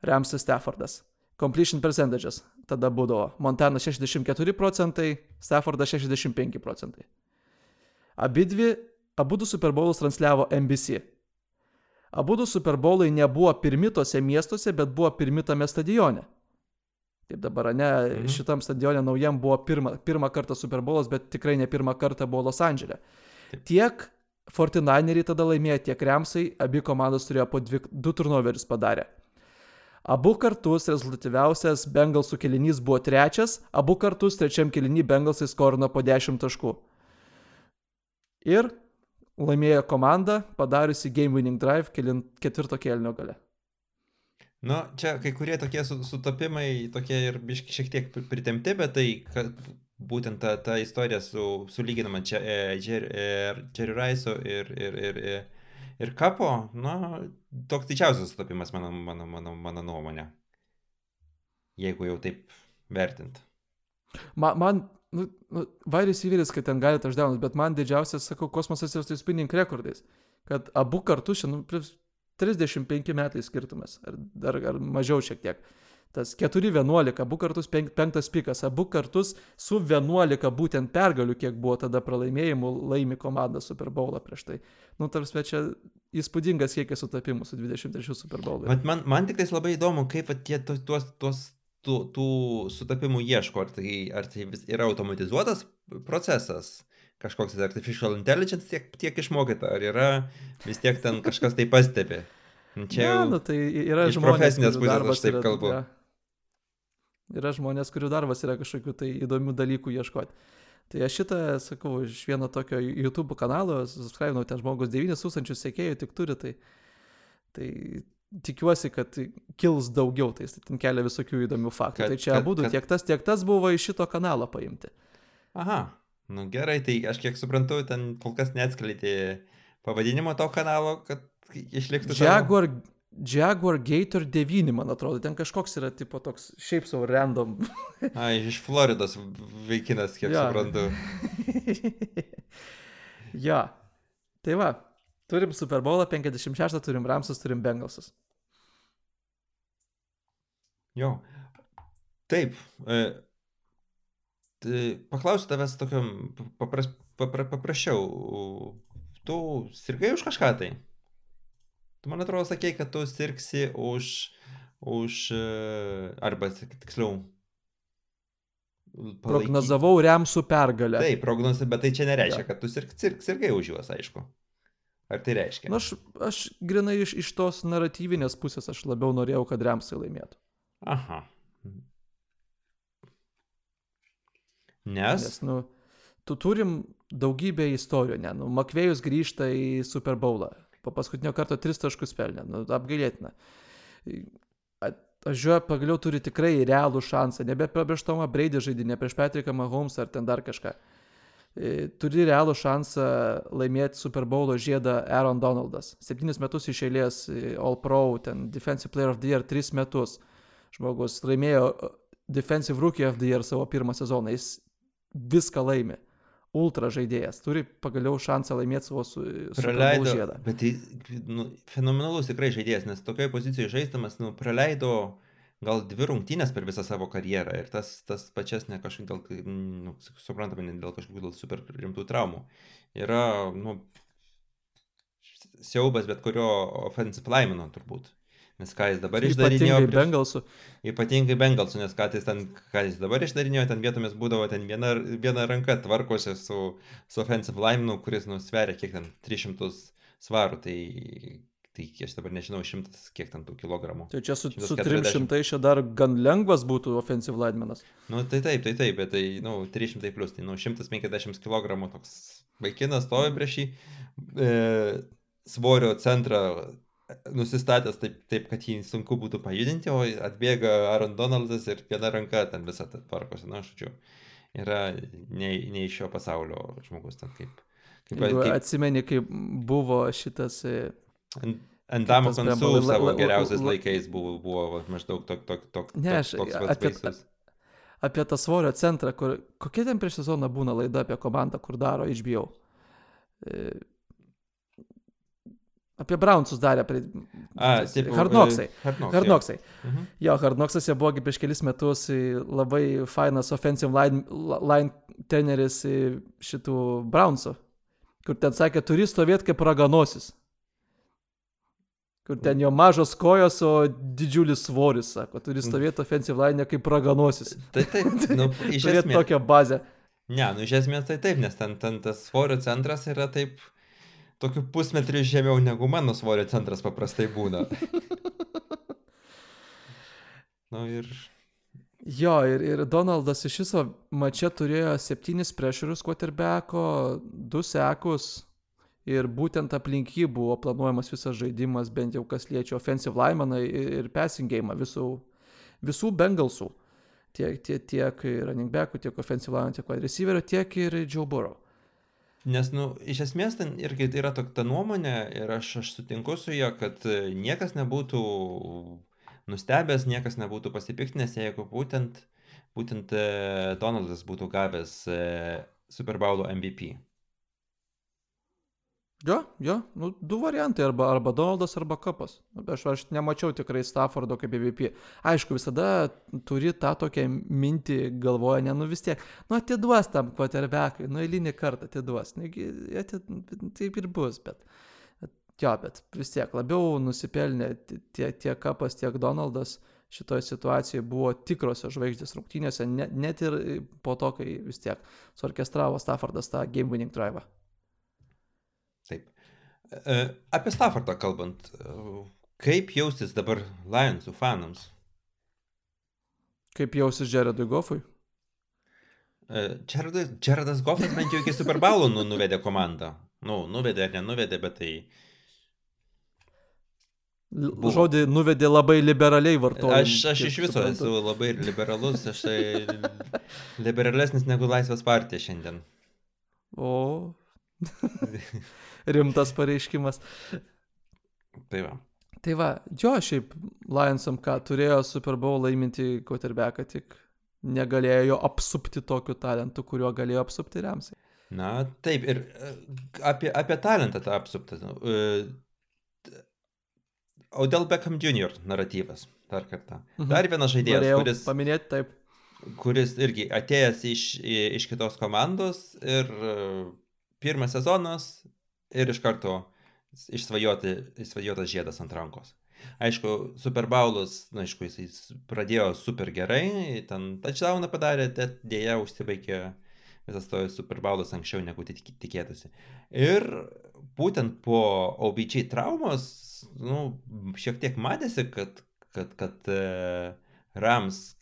Ramsas Staffordas. Completion percentages tada būdavo. Montana 64 procentai, Staffordas 65 procentai. Abidvi, abu du Super Bowlus transliavo NBC. Abu du Super Bowlai nebuvo pirmi tose miestuose, bet buvo pirmi tame stadione. Taip dabar, ne, mhm. šitam stadione naujam buvo pirmą, pirmą kartą Super Bowlas, bet tikrai ne pirmą kartą buvo Los Andželė. Tiek 49eriai tada laimėjo tiek Remsai, abi komandos turėjo po dvi, du turnoverius padarę. Abu kartus rezultatyviausias Bengalsų kelinys buvo trečias, abu kartus trečiam kelinį Bengalsai skorino po 10 taškų. Ir laimėjo komanda, padariusi game winning drive ketvirto kelnio gale. Nu, čia kai kurie tokie sutapimai, tokie ir šiek tiek pritemti, bet tai, kad būtent ta, ta istorija su, sulyginama čia Jerry Rice'o ir, ir, ir, ir, ir Kapo, na, toks didžiausias sutapimas mano, mano, mano, mano nuomonė. Jeigu jau taip vertint. Man, man nu, nu, vairis įvyris, kad ten gali taždaunas, bet man didžiausias, sakau, kosmosas yra su spinning rekordais. Kad abu kartu šiandien 35 metai skirtumas, ar, ar, ar mažiau šiek tiek. Tas 4-11, abu kartus penk, penktas pikas, abu kartus su 11 būtent pergalių, kiek buvo tada pralaimėjimų, laimi komanda Super Bowlą prieš tai. Nu, tarsi čia įspūdingas kiekis sutapimų su 23 Super Bowl'u. Man, man, man tik tais labai įdomu, kaip tie tuos, tuos, tų, tų sutapimų ieško, ar tai, ar tai yra automatizuotas procesas, kažkoks artificial intelligence tiek, tiek išmokyta, ar yra vis tiek ten kažkas tai pastebi. Čia. Ne, nu, tai yra žmonės, profesinės pusės aš taip yra, kalbu. Ja, yra žmonės, kurių darbas yra kažkokių tai įdomių dalykų ieškoti. Tai aš šitą, sakau, iš vieno tokio YouTube kanalo, subscribinau ten žmogus 9000 sekėjų tik turi, tai, tai tikiuosi, kad kils daugiau, tai ten kelia visokių įdomių faktų. Kad, tai čia abu, tiek tas, tiek tas buvo iš šito kanalo paimti. Aha, nu gerai, tai aš kiek suprantu, ten kol kas neatskleidė pavadinimo to kanalo, kad išliktų. Jaguar, savo... Jaguar Gator 9, man atrodo, ten kažkoks yra tipo toks šiaip savo random. A, iš Floridos vaikinas, kiek ja. suprantu. ja. Tai va, turim Super Bowl 56, turim Ramsus, turim Bengalsus. Jo. Taip. E, tai paklausiu tavęs tokiam papras, papra, paprašiau. Tu sirgai už kažką tai? Tu man atrodo sakei, kad tu sirksi už, už e, arba tiksliau. Palaiky. Prognozavau remsų pergalę. Taip, prognozavau, bet tai čia nereiškia, ja. kad tu sirg, sirg, sirgai už juos, aišku. Ar tai reiškia? Na, aš, aš grinai iš, iš tos naratyvinės pusės aš labiau norėjau, kad remsai laimėtų. Aha. Nes? Nes, nu, tu turim daugybę istorijų, ne, nu, Makvėjus grįžta į Super Bowlą po paskutinio karto tris taškus pelnė, nu, apgailėtina. Ažiuoja pagaliau turi tikrai realų šansą, nebe prieš Tomą Braidį žaidinę, prieš Patricką Mahomes ar ten dar kažką. E, turi realų šansą laimėti Super Bowlo žiedą Aaron Donaldas. Septynis metus iš eilės e, All Pro, ten Defensive Player of the Year, tris metus. Žmogus laimėjo e, Defensive Rookie of the Year savo pirmą sezoną, jis viską laimė ultra žaidėjas, turi pagaliau šansą laimėti savo su, praleido žiedą. Bet tai nu, fenomenalus tikrai žaidėjas, nes tokioje pozicijoje žaisdamas, nu, praleido gal dvi rungtynės per visą savo karjerą ir tas, tas pačias ne kažkaip dėl, nu, suprantame, ne dėl kažkokių dėl super rimtų traumų. Yra, nu, siaubas bet kurio offensive line'ino turbūt. Nes ką jis dabar išdarinėjo. Ypatingai prieš... Bengalsų. Ypatingai Bengalsų, nes ką jis, ten, ką jis dabar išdarinėjo, ten vietomis būdavo ten viena, viena ranka tvarkosi su, su offensive line, kuris nusveria kiek ten 300 svarų. Tai, tai aš dabar nežinau, šimtas kiek ten tų kilogramų. Tai čia su, su 300 čia dar gan lengvas būtų offensive linemenas. Nu tai taip, tai taip, bet tai, nu, 300 plus, tai, nu, 150 kg toks vaikinas stovi prieš jį. E, svorio centrą nusistatęs taip, taip, kad jį sunku būtų pajudinti, o atbėga Aaron Donaldas ir viena ranka ten visą tą tvarkosi, na, žodžiu, yra ne, ne iš šio pasaulio žmogus ten kaip. kaip, Jeigu kaip atsimeni, kaip buvo šitas... Andamo Kansu savo geriausiais laikais buvo, buvo maždaug tok, tok, tok, ne, aš, toks apie, baisus. apie tą svorio centrą, kur, kokia ten prieš sezoną būna laida apie komandą, kur daro HBO. Apie Brownsus darė. Prie... A, taip. Hardnoksai. Hardnoksai. Mhm. Jo, Hardnoksas jau buvo prieš kelis metus labai fainas offensive line, line teneris šitų Brownsų. Kur ten sakė, turi stovėti kaip raganosis. Kur ten jo mažos kojos, o didžiulis svoris, sako, turi stovėti offensive line kaip raganosis. Tai taip, nu, iš esmės. Turėti tokią bazę. Ne, nu iš esmės tai taip, nes ten, ten tas svorio centras yra taip tokiu pusmetriu žemiau negu mano svorio centras paprastai būna. Na nu, ir Jo, ir, ir Donaldas iš viso mače turėjo septynis prešerius quarterbacko, du sekus ir būtent aplink jį buvo planuojamas visas žaidimas, bent jau kas liečia offensive line'ą ir, ir passing game visų, visų Bengalsų. Tiek, tiek, tiek running backų, tiek offensive line, tiek wide receiverio, tiek ir Joe Burrow. Nes, nu, iš esmės ten irgi yra tokia nuomonė ir aš, aš sutinku su juo, kad niekas nebūtų nustebęs, niekas nebūtų pasipiktinęs, jeigu būtent, būtent e, Donaldas būtų gavęs e, Super Bowl MVP. Jo, jo, nu, du variantai, arba, arba Donaldas, arba Kapas. Nu, aš, aš nemačiau tikrai Staffordo kaip MVP. Aišku, visada turi tą tokią mintį galvoje, ne, nu vis tiek, nu atiduos tam quarterbackui, nu eilinį kartą atiduos. Negi, atid, taip ir bus, bet jo, bet vis tiek labiau nusipelnė tiek, tiek Kapas, tiek Donaldas šitoje situacijoje buvo tikrosios žvaigždės rungtynėse, net, net ir po to, kai vis tiek suorkestravo Staffordas tą game winning drive. Taip. E, apie Staffordą kalbant, kaip jaustis dabar Lionsų fanams? Kaip jausis Jaredui Goffui? Jaredas, Jaredas Goffas bent jau iki Super Bowl nu, nuvedė komandą. Nu, nuvedė ar nenuvedė, bet tai Buvo. Žodį nuvedė labai liberaliai vartojant. Aš, aš iš viso suprantu. esu labai liberalus, aš tai liberalesnis negu Laisvės partija šiandien. O. Rimtas pareiškimas. Tai va. Tai va, jo, šiaip Lionsam ką turėjo Super Bowl laiminti quarterbacką, tik negalėjo apsupti tokiu talentu, kuriuo galėjo apsupti Remsai. Na, taip, ir e, apie, apie talentą tą apsuptą. E, Odell Beckham Jr. naratyvas, dar kartą. Mhm. Dar vienas žaidėjas, Norėjau kuris... Paminėti taip. Kuris irgi atėjęs iš, iš kitos komandos ir pirmas sezonas ir iš karto išsvajotas žiedas ant rankos. Aišku, Super Bowlus, na, aišku, jis pradėjo super gerai, ten touchdowną padarė, bet dėja užsibaigė visas to Super Bowlus anksčiau negu tikėtųsi. Ir būtent po OBG traumos nu, šiek tiek matėsi, kad, kad, kad e, Rams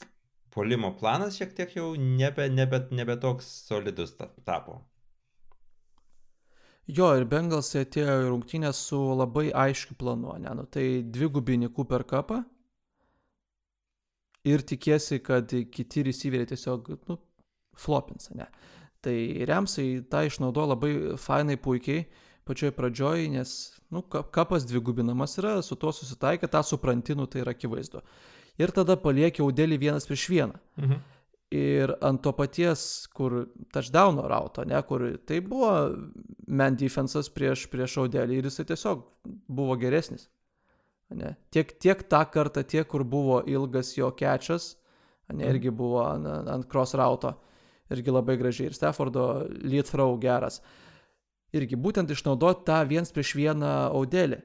polimo planas šiek tiek jau nebe, nebe, nebe toks solidus tapo. Jo, ir Bengalsai atėjo į rungtynę su labai aiškiu planu, ne, nu, tai dvigubinį Cooper Cupą ir tikėsi, kad kiti receiveriai tiesiog, nu, flopins, ne. Tai Remsai tą išnaudojo labai fainai puikiai pačioj pradžioj, nes nu, kapas dvigubinamas yra, su tuo susitaikė, tą supranti, nu tai yra akivaizdu. Ir tada paliekė audelį vienas prieš vieną. Mhm. Ir ant to paties, kur touchdowno rauto, ne, kur tai buvo man defensas prieš, prieš audelį ir jisai tiesiog buvo geresnis. Ne. Tiek, tiek tą kartą, tiek kur buvo ilgas jo kečias, ne, irgi buvo ant, ant cross rauto, irgi labai gražiai. Ir Staffordo lead throw geras. Irgi būtent išnaudoti tą viens prieš vieną audelį.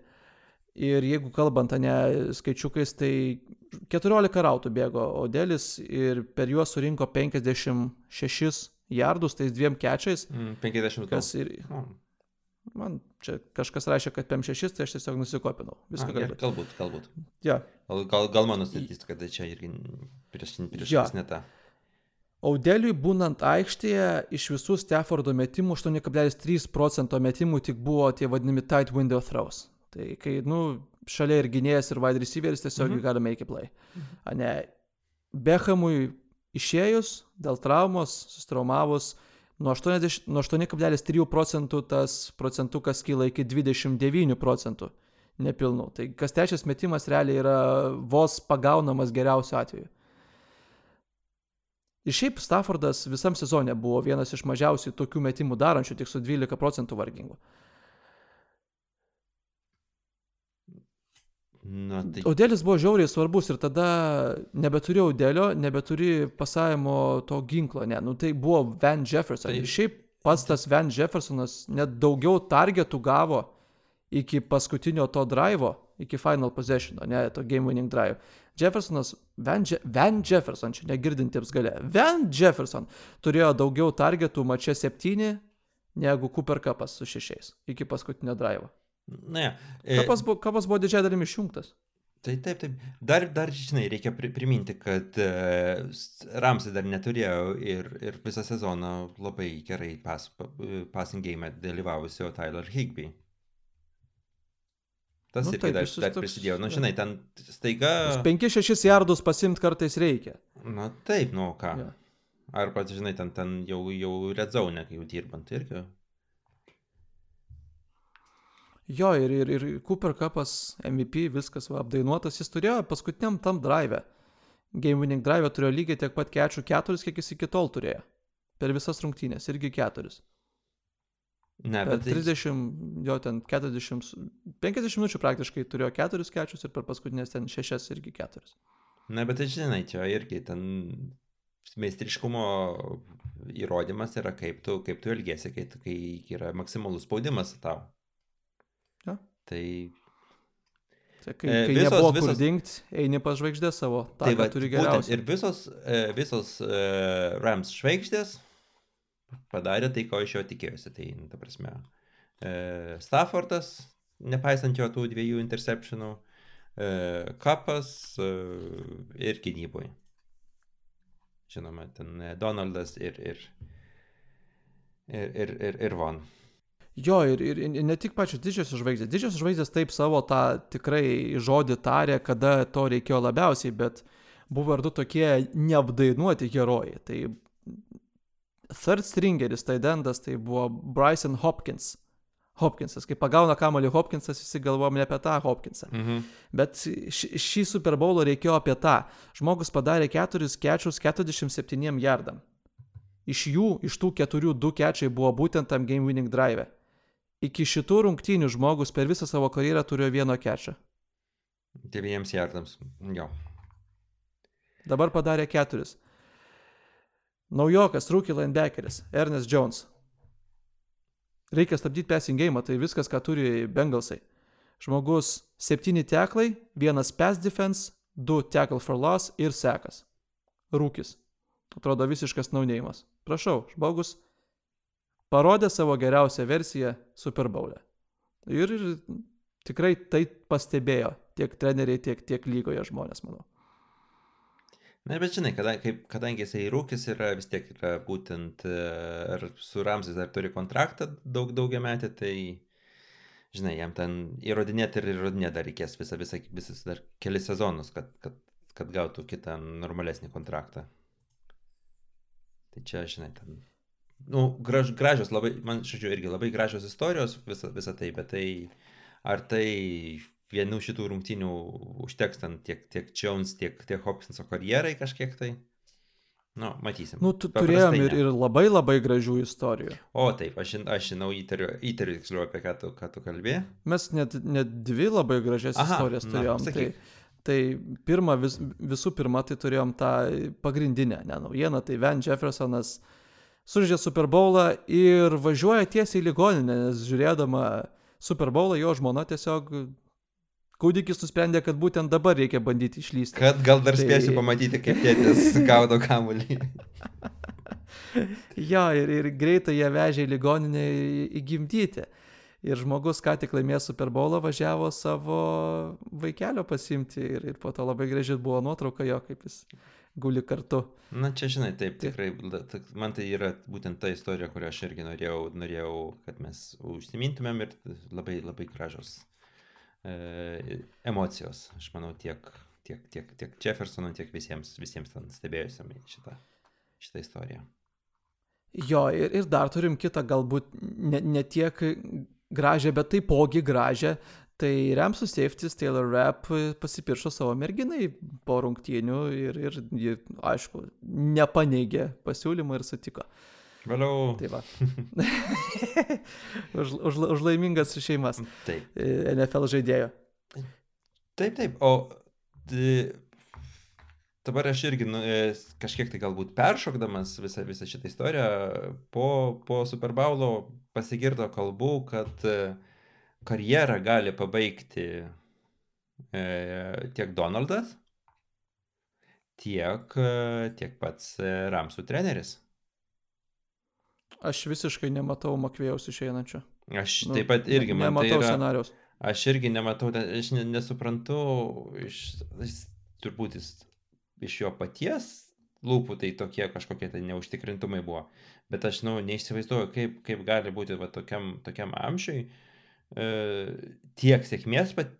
Ir jeigu kalbant, ne skaičiukais, tai 14 rautų bėgo Odelis ir per juos surinko 56 jardus, tais dviem kečiais. Mm, 50 kas ir... Mm. Man čia kažkas rašė, kad 56, tai aš tiesiog nusikopinau. Viską galbūt. Galbūt, galbūt. Ja. Gal, gal, gal mano statistika, tai čia irgi prieš, prieš ja. ne tą. Audeliui būnant aikštėje iš visų Staffordo metimų 8,3 procento metimų tik buvo tie vadinami tight window throws. Tai kai, nu, šalia ir gynėjas, ir wide receiveris tiesiog mhm. gali make a play. Mhm. Ne, Behamui išėjus dėl traumos, sustraumavus, nuo 8,3 procentų tas procentukas kyla iki 29 procentų nepilnų. Tai kas trečias metimas realiai yra vos pagaunamas geriausiu atveju. Ir šiaip Staffordas visam sezone buvo vienas iš mažiausiai tokių metimų darančių, tik su 12 procentų vargingu. Na, tai... Audelis buvo žiauriai svarbus ir tada nebeturi Audelio, nebeturi pasavimo to ginklo, ne, nu tai buvo Van Jefferson. Tai... Ir šiaip pats tas Van Jeffersonas net daugiau targetų gavo iki paskutinio to drivo, iki final possession, ne, to game winning drive. Jeffersonas, Van, Je Van Jefferson, čia negirdintiems gale, Van Jefferson turėjo daugiau targetų mače 7 negu Cooper Cupas su šešiais iki paskutinio drivo. Ne. e, Kapas buvo, kapas buvo didžiai dalimi išjungtas. Tai taip, taip. Dar, dar žinai, reikia pri- priminti, kad uh, Ramsai dar neturėjo ir, ir visą sezoną labai gerai pas, passing game dalyvavusio Tyler Higby. Tas Nu nu, irgi taip, dar, dar prisidėjo. Na, žinai, ten staiga... 5-6 jardus pasimti kartais reikia. Na taip, nu ką. Jo. Arba, žinai, ten, ten jau, jau red zone, kai jau dirbant irgi. Jo, ir, ir, ir Cooper Cupas MVP, viskas va, apdainuotas, jis turėjo paskutiniam tam drive. Game winning drive turėjo lygiai tiek pat kečių keturis, kiek jis iki tol turėjo. Per visas rungtynės, irgi keturis. Ne, Per bet tai, 30, jo ten 40, 50 minučių praktiškai turėjo keturis kečius ir per paskutinės ten šešias irgi keturis. ne, bet tai žinai, čia irgi ten meistriškumo įrodymas yra, kaip tu, kaip tu elgesi, kai, kai yra maksimalus spaudimas tau. Tai Tai kai, E, kai visos- nebuvo kur visos- dingt, eini pas žvaigždę savo. Ta, tai va, turi būtent geriausiai. ir visos, e, visos e, Rams žvaigždės padarė tai, ko iš jo tikėjosi. Tai, nu, ta prasme, e, Staffordas, nepaisant jo tų dviejų interceptionų, e, Kapas e, ir gynybui. Žinoma, ten Donaldas ir, ir, ir, ir, ir, ir Von. Jo, ir, ir, ir ne tik pačios didžiosios žvaigždės. Didžiosios žvaigždės taip savo tą tikrai žodį tarė, kada to reikėjo labiausiai, bet buvo ir du tokie neapdainuoti herojai. Tai third stringeris, tai dendas, tai buvo Bryson Hopkins. Hopkinsas, kai pagauna kamalį Hopkinsas, visi galvom ne apie tą Hopkinsą. Mhm. Bet šį Super Bowlą reikėjo apie tą. Žmogus padarė keturis kečius 47 jardam. Iš jų, iš tų keturių, du kečiai buvo būtent tam game winning drive. Iki šitų rungtynių žmogus per visą savo karjerą turėjo vieno kečią. Deviems jardams. Jo. Dabar padarė keturis. Naujokas, rookie linebackeris, Ernest Jones. Reikia stabdyti game, tai viskas, ką turi Bengalsai. Žmogus septyni teklai, vienas pass defense, du tackle for loss ir sekas. Rūkis. Atrodo visiškas naunėjimas. Prašau, žmogus parodė savo geriausią versiją Super Bowl'e. Ir, tikrai tai pastebėjo tiek treneriai, tiek, tiek lygoje žmonės, manau. Na, bet žinai, kada, kaip, kadangi jisai rūkis yra, vis tiek yra būtent, e, ar su Ramsis dar turi kontraktą daug daugiametį, tai, žinai, jam ten įrodinėti ir įrodinėti dar reikės visą, visą, visas dar kelias sezonus, kad, kad, kad gautų kitą normalesnį kontraktą. Tai čia, žinai, ten, nu, graž, gražios labai, man, žodžiu, irgi labai gražios istorijos, visa, visa tai, bet tai, ar tai vienų šitų rungtynių užteks ten tiek, tiek Jones, tiek, tiek Hopkinso karjerai kažkiek tai. Nu, matysim. Nu, tu, turėjom ir, ir labai labai gražių istorijų. O taip, aš, aš žinau, įtariu, įtariu tiksliau apie ką tu, ką tu kalbė. Mes net, net dvi labai gražias Aha, istorijas na, turėjom. tai, sakyk. tai pirma, vis, visų pirma, tai turėjom tą pagrindinę ne, naujieną, tai Van Jeffersonas sužaidė Super Bowlą ir važiuoja tiesiai į ligoninę, nes žiūrėdama Super Bowlą jo žmona tiesiog kūdikis nusprendė, kad būtent dabar reikia bandyti išlysti. Kad gal dar Tai- spėsiu pamatyti, kaip tėtis gaudo kamuolį. Jo, ir, ir greitai ją vežė į ligoninę įgimdyti. Ir žmogus, ką tik laimėjo Super Bowlą, važiavo savo vaikelio pasimti ir, ir po to labai gražiai buvo nuotrauka jo, kaip jis guli kartu. Na čia, žinai, taip, tikrai, man tai yra būtent ta istorija, kurią aš irgi norėjau, norėjau kad mes užsimintumėm ir labai, labai gražios e, emocijos, aš manau, tiek, tiek, tiek, tiek Jeffersonui, tiek visiems, visiems ten stebėjusiam šitą, šitą istoriją. Jo, ir, ir dar turim kitą galbūt ne, ne tiek gražią, bet taipogi gražią. Tai Remsų safetis Taylor Rapp pasipiršo savo merginai po rungtynių ir, ir ji, aišku, nepaneigė pasiūlymą ir sutiko. Vėliau. Tai va. už, už, už laimingas šeimas Taip. e, NFL žaidėjo. Taip, taip. O d- dabar aš irgi nu, e, kažkiek tai galbūt peršokdamas visą, visą šitą istoriją, po, po Super Bowlo pasigirdo kalbų, kad e, karjerą gali pabaigti e, tiek Donaldas, tiek, e, tiek pats e, Ramsų treneris. Aš visiškai nematau Makvėjaus išeinančio. Aš Nu, taip pat irgi man tai nematau yra, scenarius. aš irgi nematau, aš ne, nesuprantu, iš, jis, turbūt jis iš jo paties lūpų tai tokie kažkokie tai neužtikrintumai buvo. Bet aš, nu, neįsivaizduoju, kaip, kaip gali būti va, tokiam, tokiam amžiui e, tiek sėkmės pat,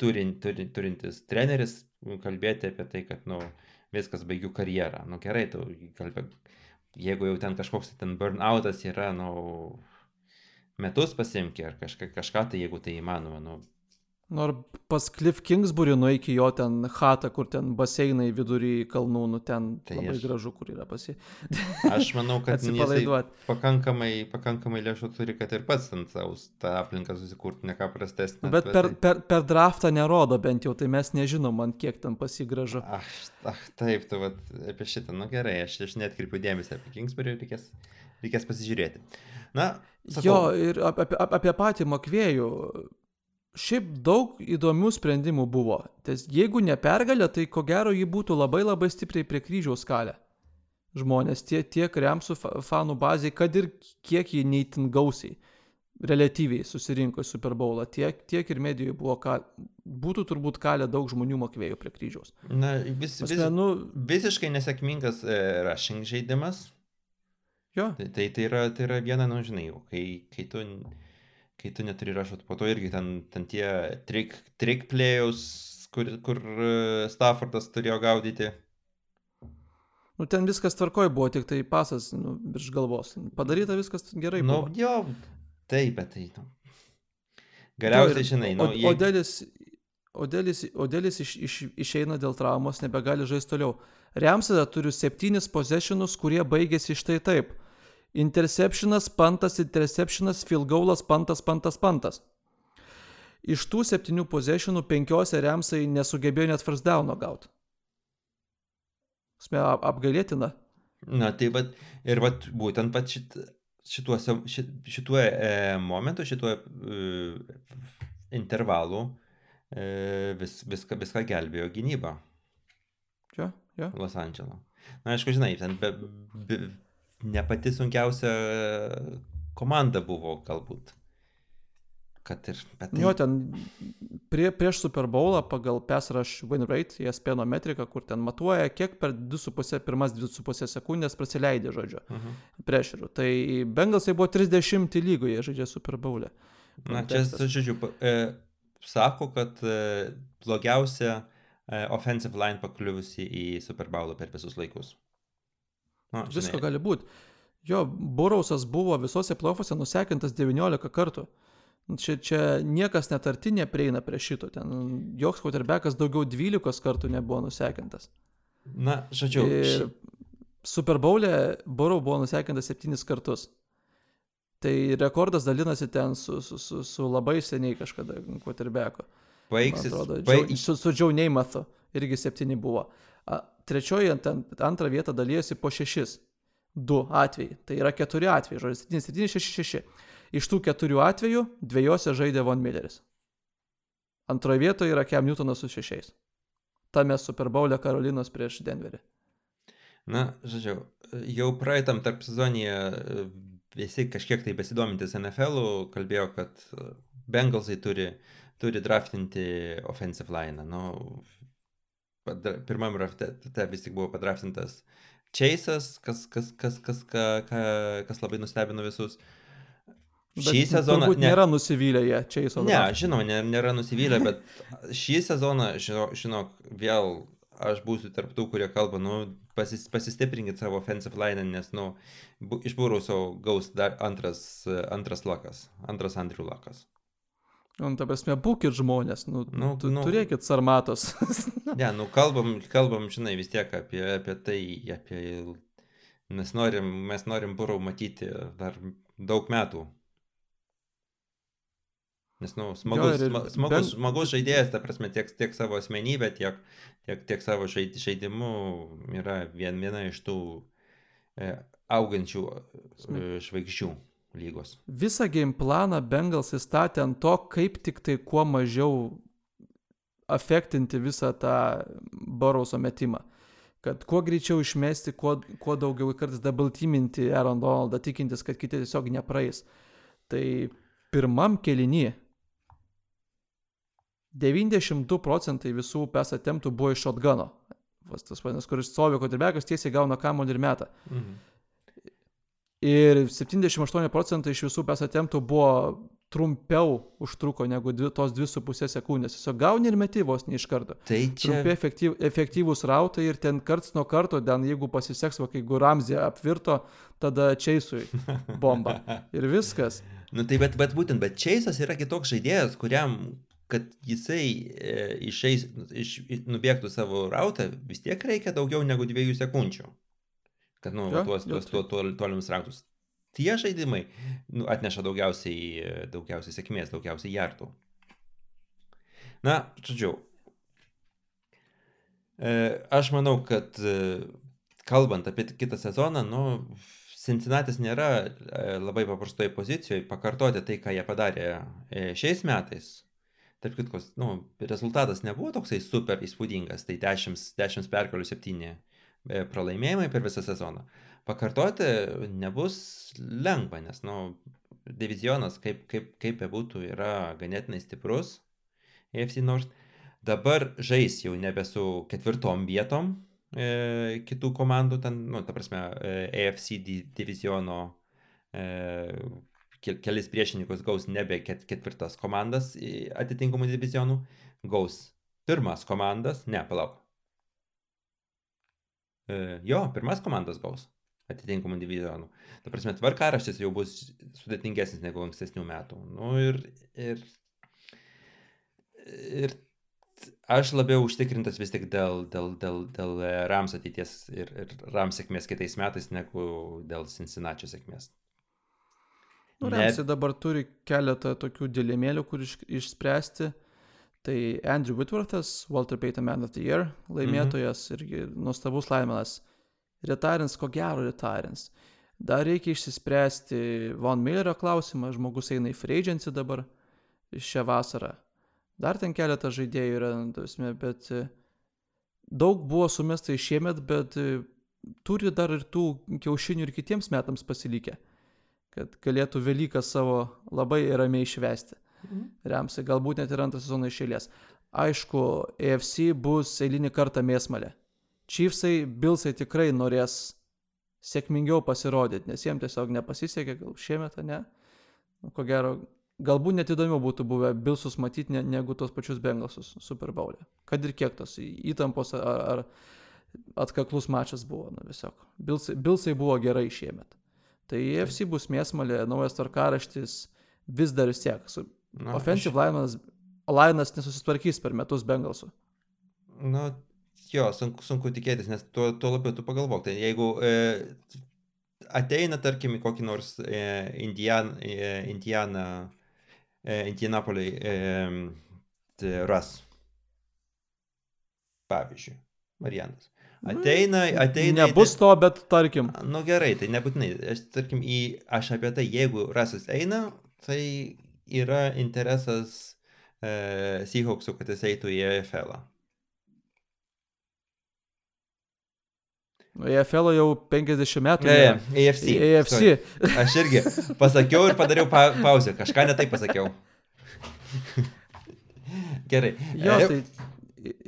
turin, turin, turintis treneris kalbėti apie tai, kad, nu, viskas baigiu karjerą. Nu, gerai, tu kalbė, jeigu jau ten kažkoks ten burnoutas yra, nu, metus pasimki ar kažką, kažką tai, jeigu tai įmanoma, nu, Nor pas Cliff Kingsbury nueik į jo ten chatą, kur ten baseinai vidury kalnų, nu ten Tai labai aš- gražu, kur yra pasi. Aš manau, kad Atsipalaiduot. pakankamai, pakankamai lėšų turi, kad ir pats ant savo tą aplinką susikurti, ne ką prastesnė. Nu, Bet per, tai- per, per draftą nerodo bent jau, tai mes nežinom, man kiek ten pasigražu. Ach, ach, taip, tu vat, apie šitą, nu gerai, aš, aš netkreipiu dėmesį apie Kingsbury, reikės, reikės pasižiūrėti. Na, sakau, Jo, ir ap- apie, ap- apie patį Makvėjų. Šiaip daug įdomių sprendimų buvo. Ties, jeigu ne pergalė, tai ko gero jį būtų labai labai stipriai prie kryžiaus kalę. Žmonės tie, tiek remsų fa- fanų baziai, kad ir kiek jį neįtin gausiai, relatyviai susirinko į Super Bowlą, tiek, tiek ir medijoje buvo, ką, būtų turbūt kalę daug žmonių Makvėjų prie kryžiaus. na, vis, vis, Pasme, nu, visiškai nesėkmingas e, rushing žaidimas. jo, Tai, tai, tai, yra, tai yra viena, nu, žinai, kai, kai tu, kai tu neturi rašot, po to irgi ten, ten tie trick, trick playus, kur, kur e, Staffordas turėjo gaudyti. nu ten viskas tvarkoj buvo, tik tai pasas nu, virš galvos. Padaryta viskas gerai. Nu, buvo. jo, taip, bet tai, nu. Galiausiai, žinai, nu, o, jeigu- Odelis, Odelis, Odelis iš, iš, išeina dėl traumos, nebegali žaisti toliau. Remsada turi septynis possessionus, kurie baigėsi štai taip. Interceptionas, pantas, interceptionas, field goalas, pantas, pantas, pantas. Iš tų septynių possessionų penkiose remsai nesugebėjo net first downo gauti. Sme ap- apgailėtina. Na, tai vat, ir vat, būtent pat šit, šituose, šit, šituo e, momentu, šituo e, intervalu e, vis, viską, viską gelbėjo gynyba Čia, jo. Los Andželo. Na, aišku, žinai, ten be, be, ne pati sunkiausia komanda buvo galbūt. Kad ir, bet tai, Jo, ten prie, prieš Super Bowlą pagal pass rush win rate, ESPN metriką, kur ten matuoja, kiek per 2,5, pirmas 2,5 sekundės prasileidė žodžio Mhm. priešerių. Tai Bengalsai buvo 30 lygoje žaidžia Super Bowl'e. Na, čia, žodžiu, e, sako, kad e, blogiausia e, offensive line pakliuvusi į Super Bowlą per visus laikus. Na, Visko gali būti. Jo, Burausas buvo visose plofuose nusekintas 19 kartų. Čia, čia niekas net arti neprieina prie šito. Ten joks quarterbackas daugiau 12 kartų nebuvo nusekintas. Na, žodžiu, Ir Super Bowl'e Burrow buvo nusekintas septynis kartus. Tai rekordas dalinasi ten su, su, su, su labai seniai kažkada quarterbacko. Baigsis. atrodo, Baig... Joe- su, su Joe Neimathu irgi septyni buvo. Trečioji ant antrą vietą dalyjosi po šešis. Du atvejai. Tai yra keturi atvejai. Žodžiu, 7, 7, 6, 6. Iš tų keturių atvejų dviejose žaidė Von Milleris. Antroje vietoje yra Cam Newtonas su šešiais. Tame Super Bowl'e Karolinos prieš Denverį. Na, žodžiu, jau praeitam tarp sezonėje visi kažkiek tai besidomintis NFL kalbėjo, kad Bengalsai turi, turi draftinti offensive line. Nu, pirmam drafte te vis tik buvo padraftintas Chase'as, kas, kas, kas, kas, ka, ka, kas labai nustebino visus. Šį sezoną... Turbūt nėra nusivylę jie savo. Ne, žinoma, nė- nėra nusivylę, bet šį sezoną, žino- žinok, vėl aš būsiu tarptų, kurie kalba, nu, pasis, pasistiprinkit savo offensive line, nes, nu, bu, iš Būrauso gaus dar antras, antras lakas, antras Andrių lakas. Nu, ta prasme, būkit žmonės, nu, Nu, tu, nu. turėkit sarmatos. Ne, nu, kalbam, kalbam, žinai, vis tiek apie, apie tai, apie... Mes norim, mes norim Būrau matyti dar daug metų. Nes, nu, smagus, ir sma, smagus, bent- smagus žaidėjas, ta prasme, tiek, tiek savo asmenybę, tiek, tiek, tiek savo žaid- žaidimu yra vien, viena iš tų e, augančių e, žvaigždžių lygos. Visą game planą Bengals įstatė ant to, kaip tik tai kuo mažiau afektinti visą tą Borauso metimą. kad kuo greičiau išmesti, kuo, kuo daugiau kartais double teaminti Aaron Donaldą, tikintis, kad kiti tiesiog nepraeis. Tai pirmam kelinį 92 procentai visų pes attemptų buvo iš shotguno. Vas tas vadinasi, kuris stovi kotirbekas tiesiai gauna kamuolį ir metą. Mhm. Ir 78 procentai iš visų pes attemptų buvo trumpiau užtruko negu dvi, tos 2,5 sekundės. Tiesiog gauni ir meti vos ne iš karto. Tai čia. Trumpi efektyv, efektyvūs rautai ir ten karts nuo karto, ten jeigu pasiseks, va, kai Guramzė apvirto, tada Čeisui bomba. Ir viskas. Nu tai bet, bet būtent, bet Čeisas yra kitoks žaidėjas, kuriam, kad jisai e, išeis, iš, nubėgtų savo rautą, vis tiek reikia daugiau negu dviejų sekundžių. Kad, nu, Jo, tuos, tuos, tuos, tuos tolimus rautus. Tie žaidimai nu, atneša daugiausiai, daugiausiai sėkmės, daugiausiai jartų. Na, žodžiu. E, aš manau, kad e, kalbant apie kitą sezoną, nu, Cincinnati nėra e, labai paprastoje pozicijoje pakartoti tai, ką jie padarė šiais metais. Tarp kitko, nu, rezultatas nebuvo toksai super įspūdingas, tai 10, 10 perkelių 7 pralaimėjimai per visą sezoną. Pakartoti nebus lengva, nes, nu, divizionas, kaip, kaip, kaip bebūtų, yra ganėtinai stiprus, AFC North. Dabar žais jau nebe su ketvirtom vietom e, kitų komandų, ten, nu, ta prasme, e, AFC di diviziono e, kelis priešininkus gaus nebe ket, ketvirtas komandas atitinkamų divizionų, gaus pirmas komandas, ne, palauk. E, jo, pirmas komandas gaus atitinkamų divizionų. Ta prasme, tvarkaraštis jau bus sudėtingesnis negu ankstesnių metų. Nu ir, ir, ir aš labiau užtikrintas vis tik dėl, dėl, dėl, dėl Rams ateities ir, ir Rams sėkmės kitais metais negu dėl Cincinnati sėkmės. Nu, Ramsai dabar turi keletą tokių dilemėlių, kur iš, išspręsti. Tai Andrew Whitworthas, Walter Payton Man of the Year laimėtojas mhm. irgi nuostabus laimėlas. Retarins, ko gero retarins. Dar reikia išsispręsti Von Millerio klausimą, žmogus eina į free agency dabar šią vasarą. Dar ten keletą žaidėjų yra, tasme, bet e, daug buvo sumesta į šiemet, bet e, turi dar ir tų kiaušinių ir kitiems metams pasilikę, kad galėtų Velyką savo labai ramiai išvesti. Mhm. Remsi, galbūt net ir antrą sezoną išėlės. Aišku, AFC bus eilinį kartą mėsmalė. Chiefsai, Billsai tikrai norės sėkmingiau pasirodyti, nes jiems tiesiog nepasisekė, gal šiemet, ne? Nu, ko gero, galbūt net įdomiau būtų buvę Billsus matyti ne, negu tos pačius Bengalsus Super Bowl'e. Kad ir kiek tos įtampos ar, ar atkaklus mačas buvo, nu tiesiog. Billsai, Billsai buvo gerai šiemet. Tai EFC bus mėsmalė, naujas tvarkaraštis, vis dar vis tiek. Na, offensive aš... line'as, line'as nesusitvarkys per metus Bengalsų. Nu, jo, sunku, sunku tikėtis, nes tuo, tuo labiau tu pagalvok. Tai jeigu e, ateina, tarkim, į kokį nors e, Indian, e, Indianą, e, Indianapolį e, tai Ras, pavyzdžiui, variantas. Ateina, ateina. Nebus to, bet tarkim. Nu gerai, tai nebūtinai. Aš, tarkim, į, aš apie tai, jeigu Rasas eina, tai yra interesas e, Seahawksų, kad jis eitų į EFL. -ą. EFL jau 50 metų. Ne, AFC. AFC. Sorry. Aš irgi pasakiau ir padariau pa pauzę. Kažką netai pasakiau. Gerai. Jo, tai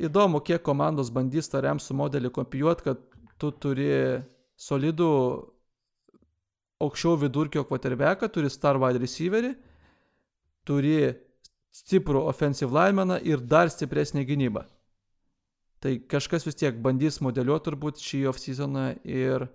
įdomu, kiek komandos bandys tą remsų modelį kopijuoti, kad tu turi solidų aukščiau vidurkio quarterbacką, turi star wide receiverį, turi stiprų offensive linemeną ir dar stipresnį gynybą. Tai kažkas vis tiek bandys modeliuoti turbūt šį off-seasoną ir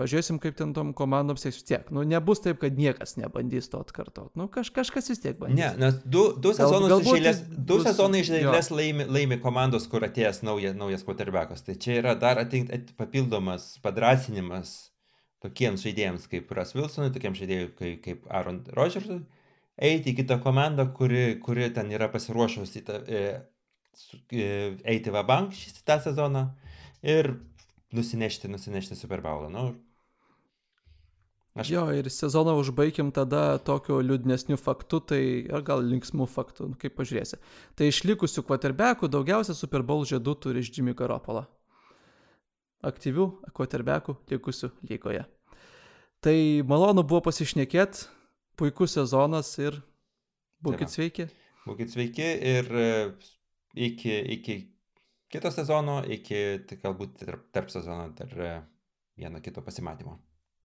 pažiūrėsim, kaip ten tom komandom seks vis tiek. Nu, nebus taip, kad niekas nebandys to atkartoti. Nu, kaž, kažkas vis tiek bandys. Ne, nes du, du sezonus Gal, iš eilės, du bus, sezonai iš eilės laimi, laimi komandos, kur atėjęs nauja, naujas quarterbackas. Tai čia yra dar atink, at, papildomas padrasinimas tokiems žaidėjams kaip Russ Wilsonui, tokiems žaidėjams kaip, kaip Aaron Rodgersui, eiti į kitą komandą, kuri, kuri ten yra pasiruošusi ta, e, E, eiti va bank šitą sezoną ir nusinešti, nusinešti Super Bowlą. Nu, Aš... Jo, ir sezoną užbaigim tada tokiu liūdnesniu faktu, tai ar gal linksmų faktų, nu, kaip pažiūrėsi. Tai išlikusių quarterbackų daugiausia Super Bowl žiedų turi iš Jimmy Garoppolo. aktyvių koterbekų likusių lygoje. Tai malonu buvo pasišnekėti, puikus sezonas ir būkite Tai sveiki. Būkit sveiki ir e, iki, iki kito sezono, iki galbūt tarp, tarp sezono dar e, vieno kito pasimatymo.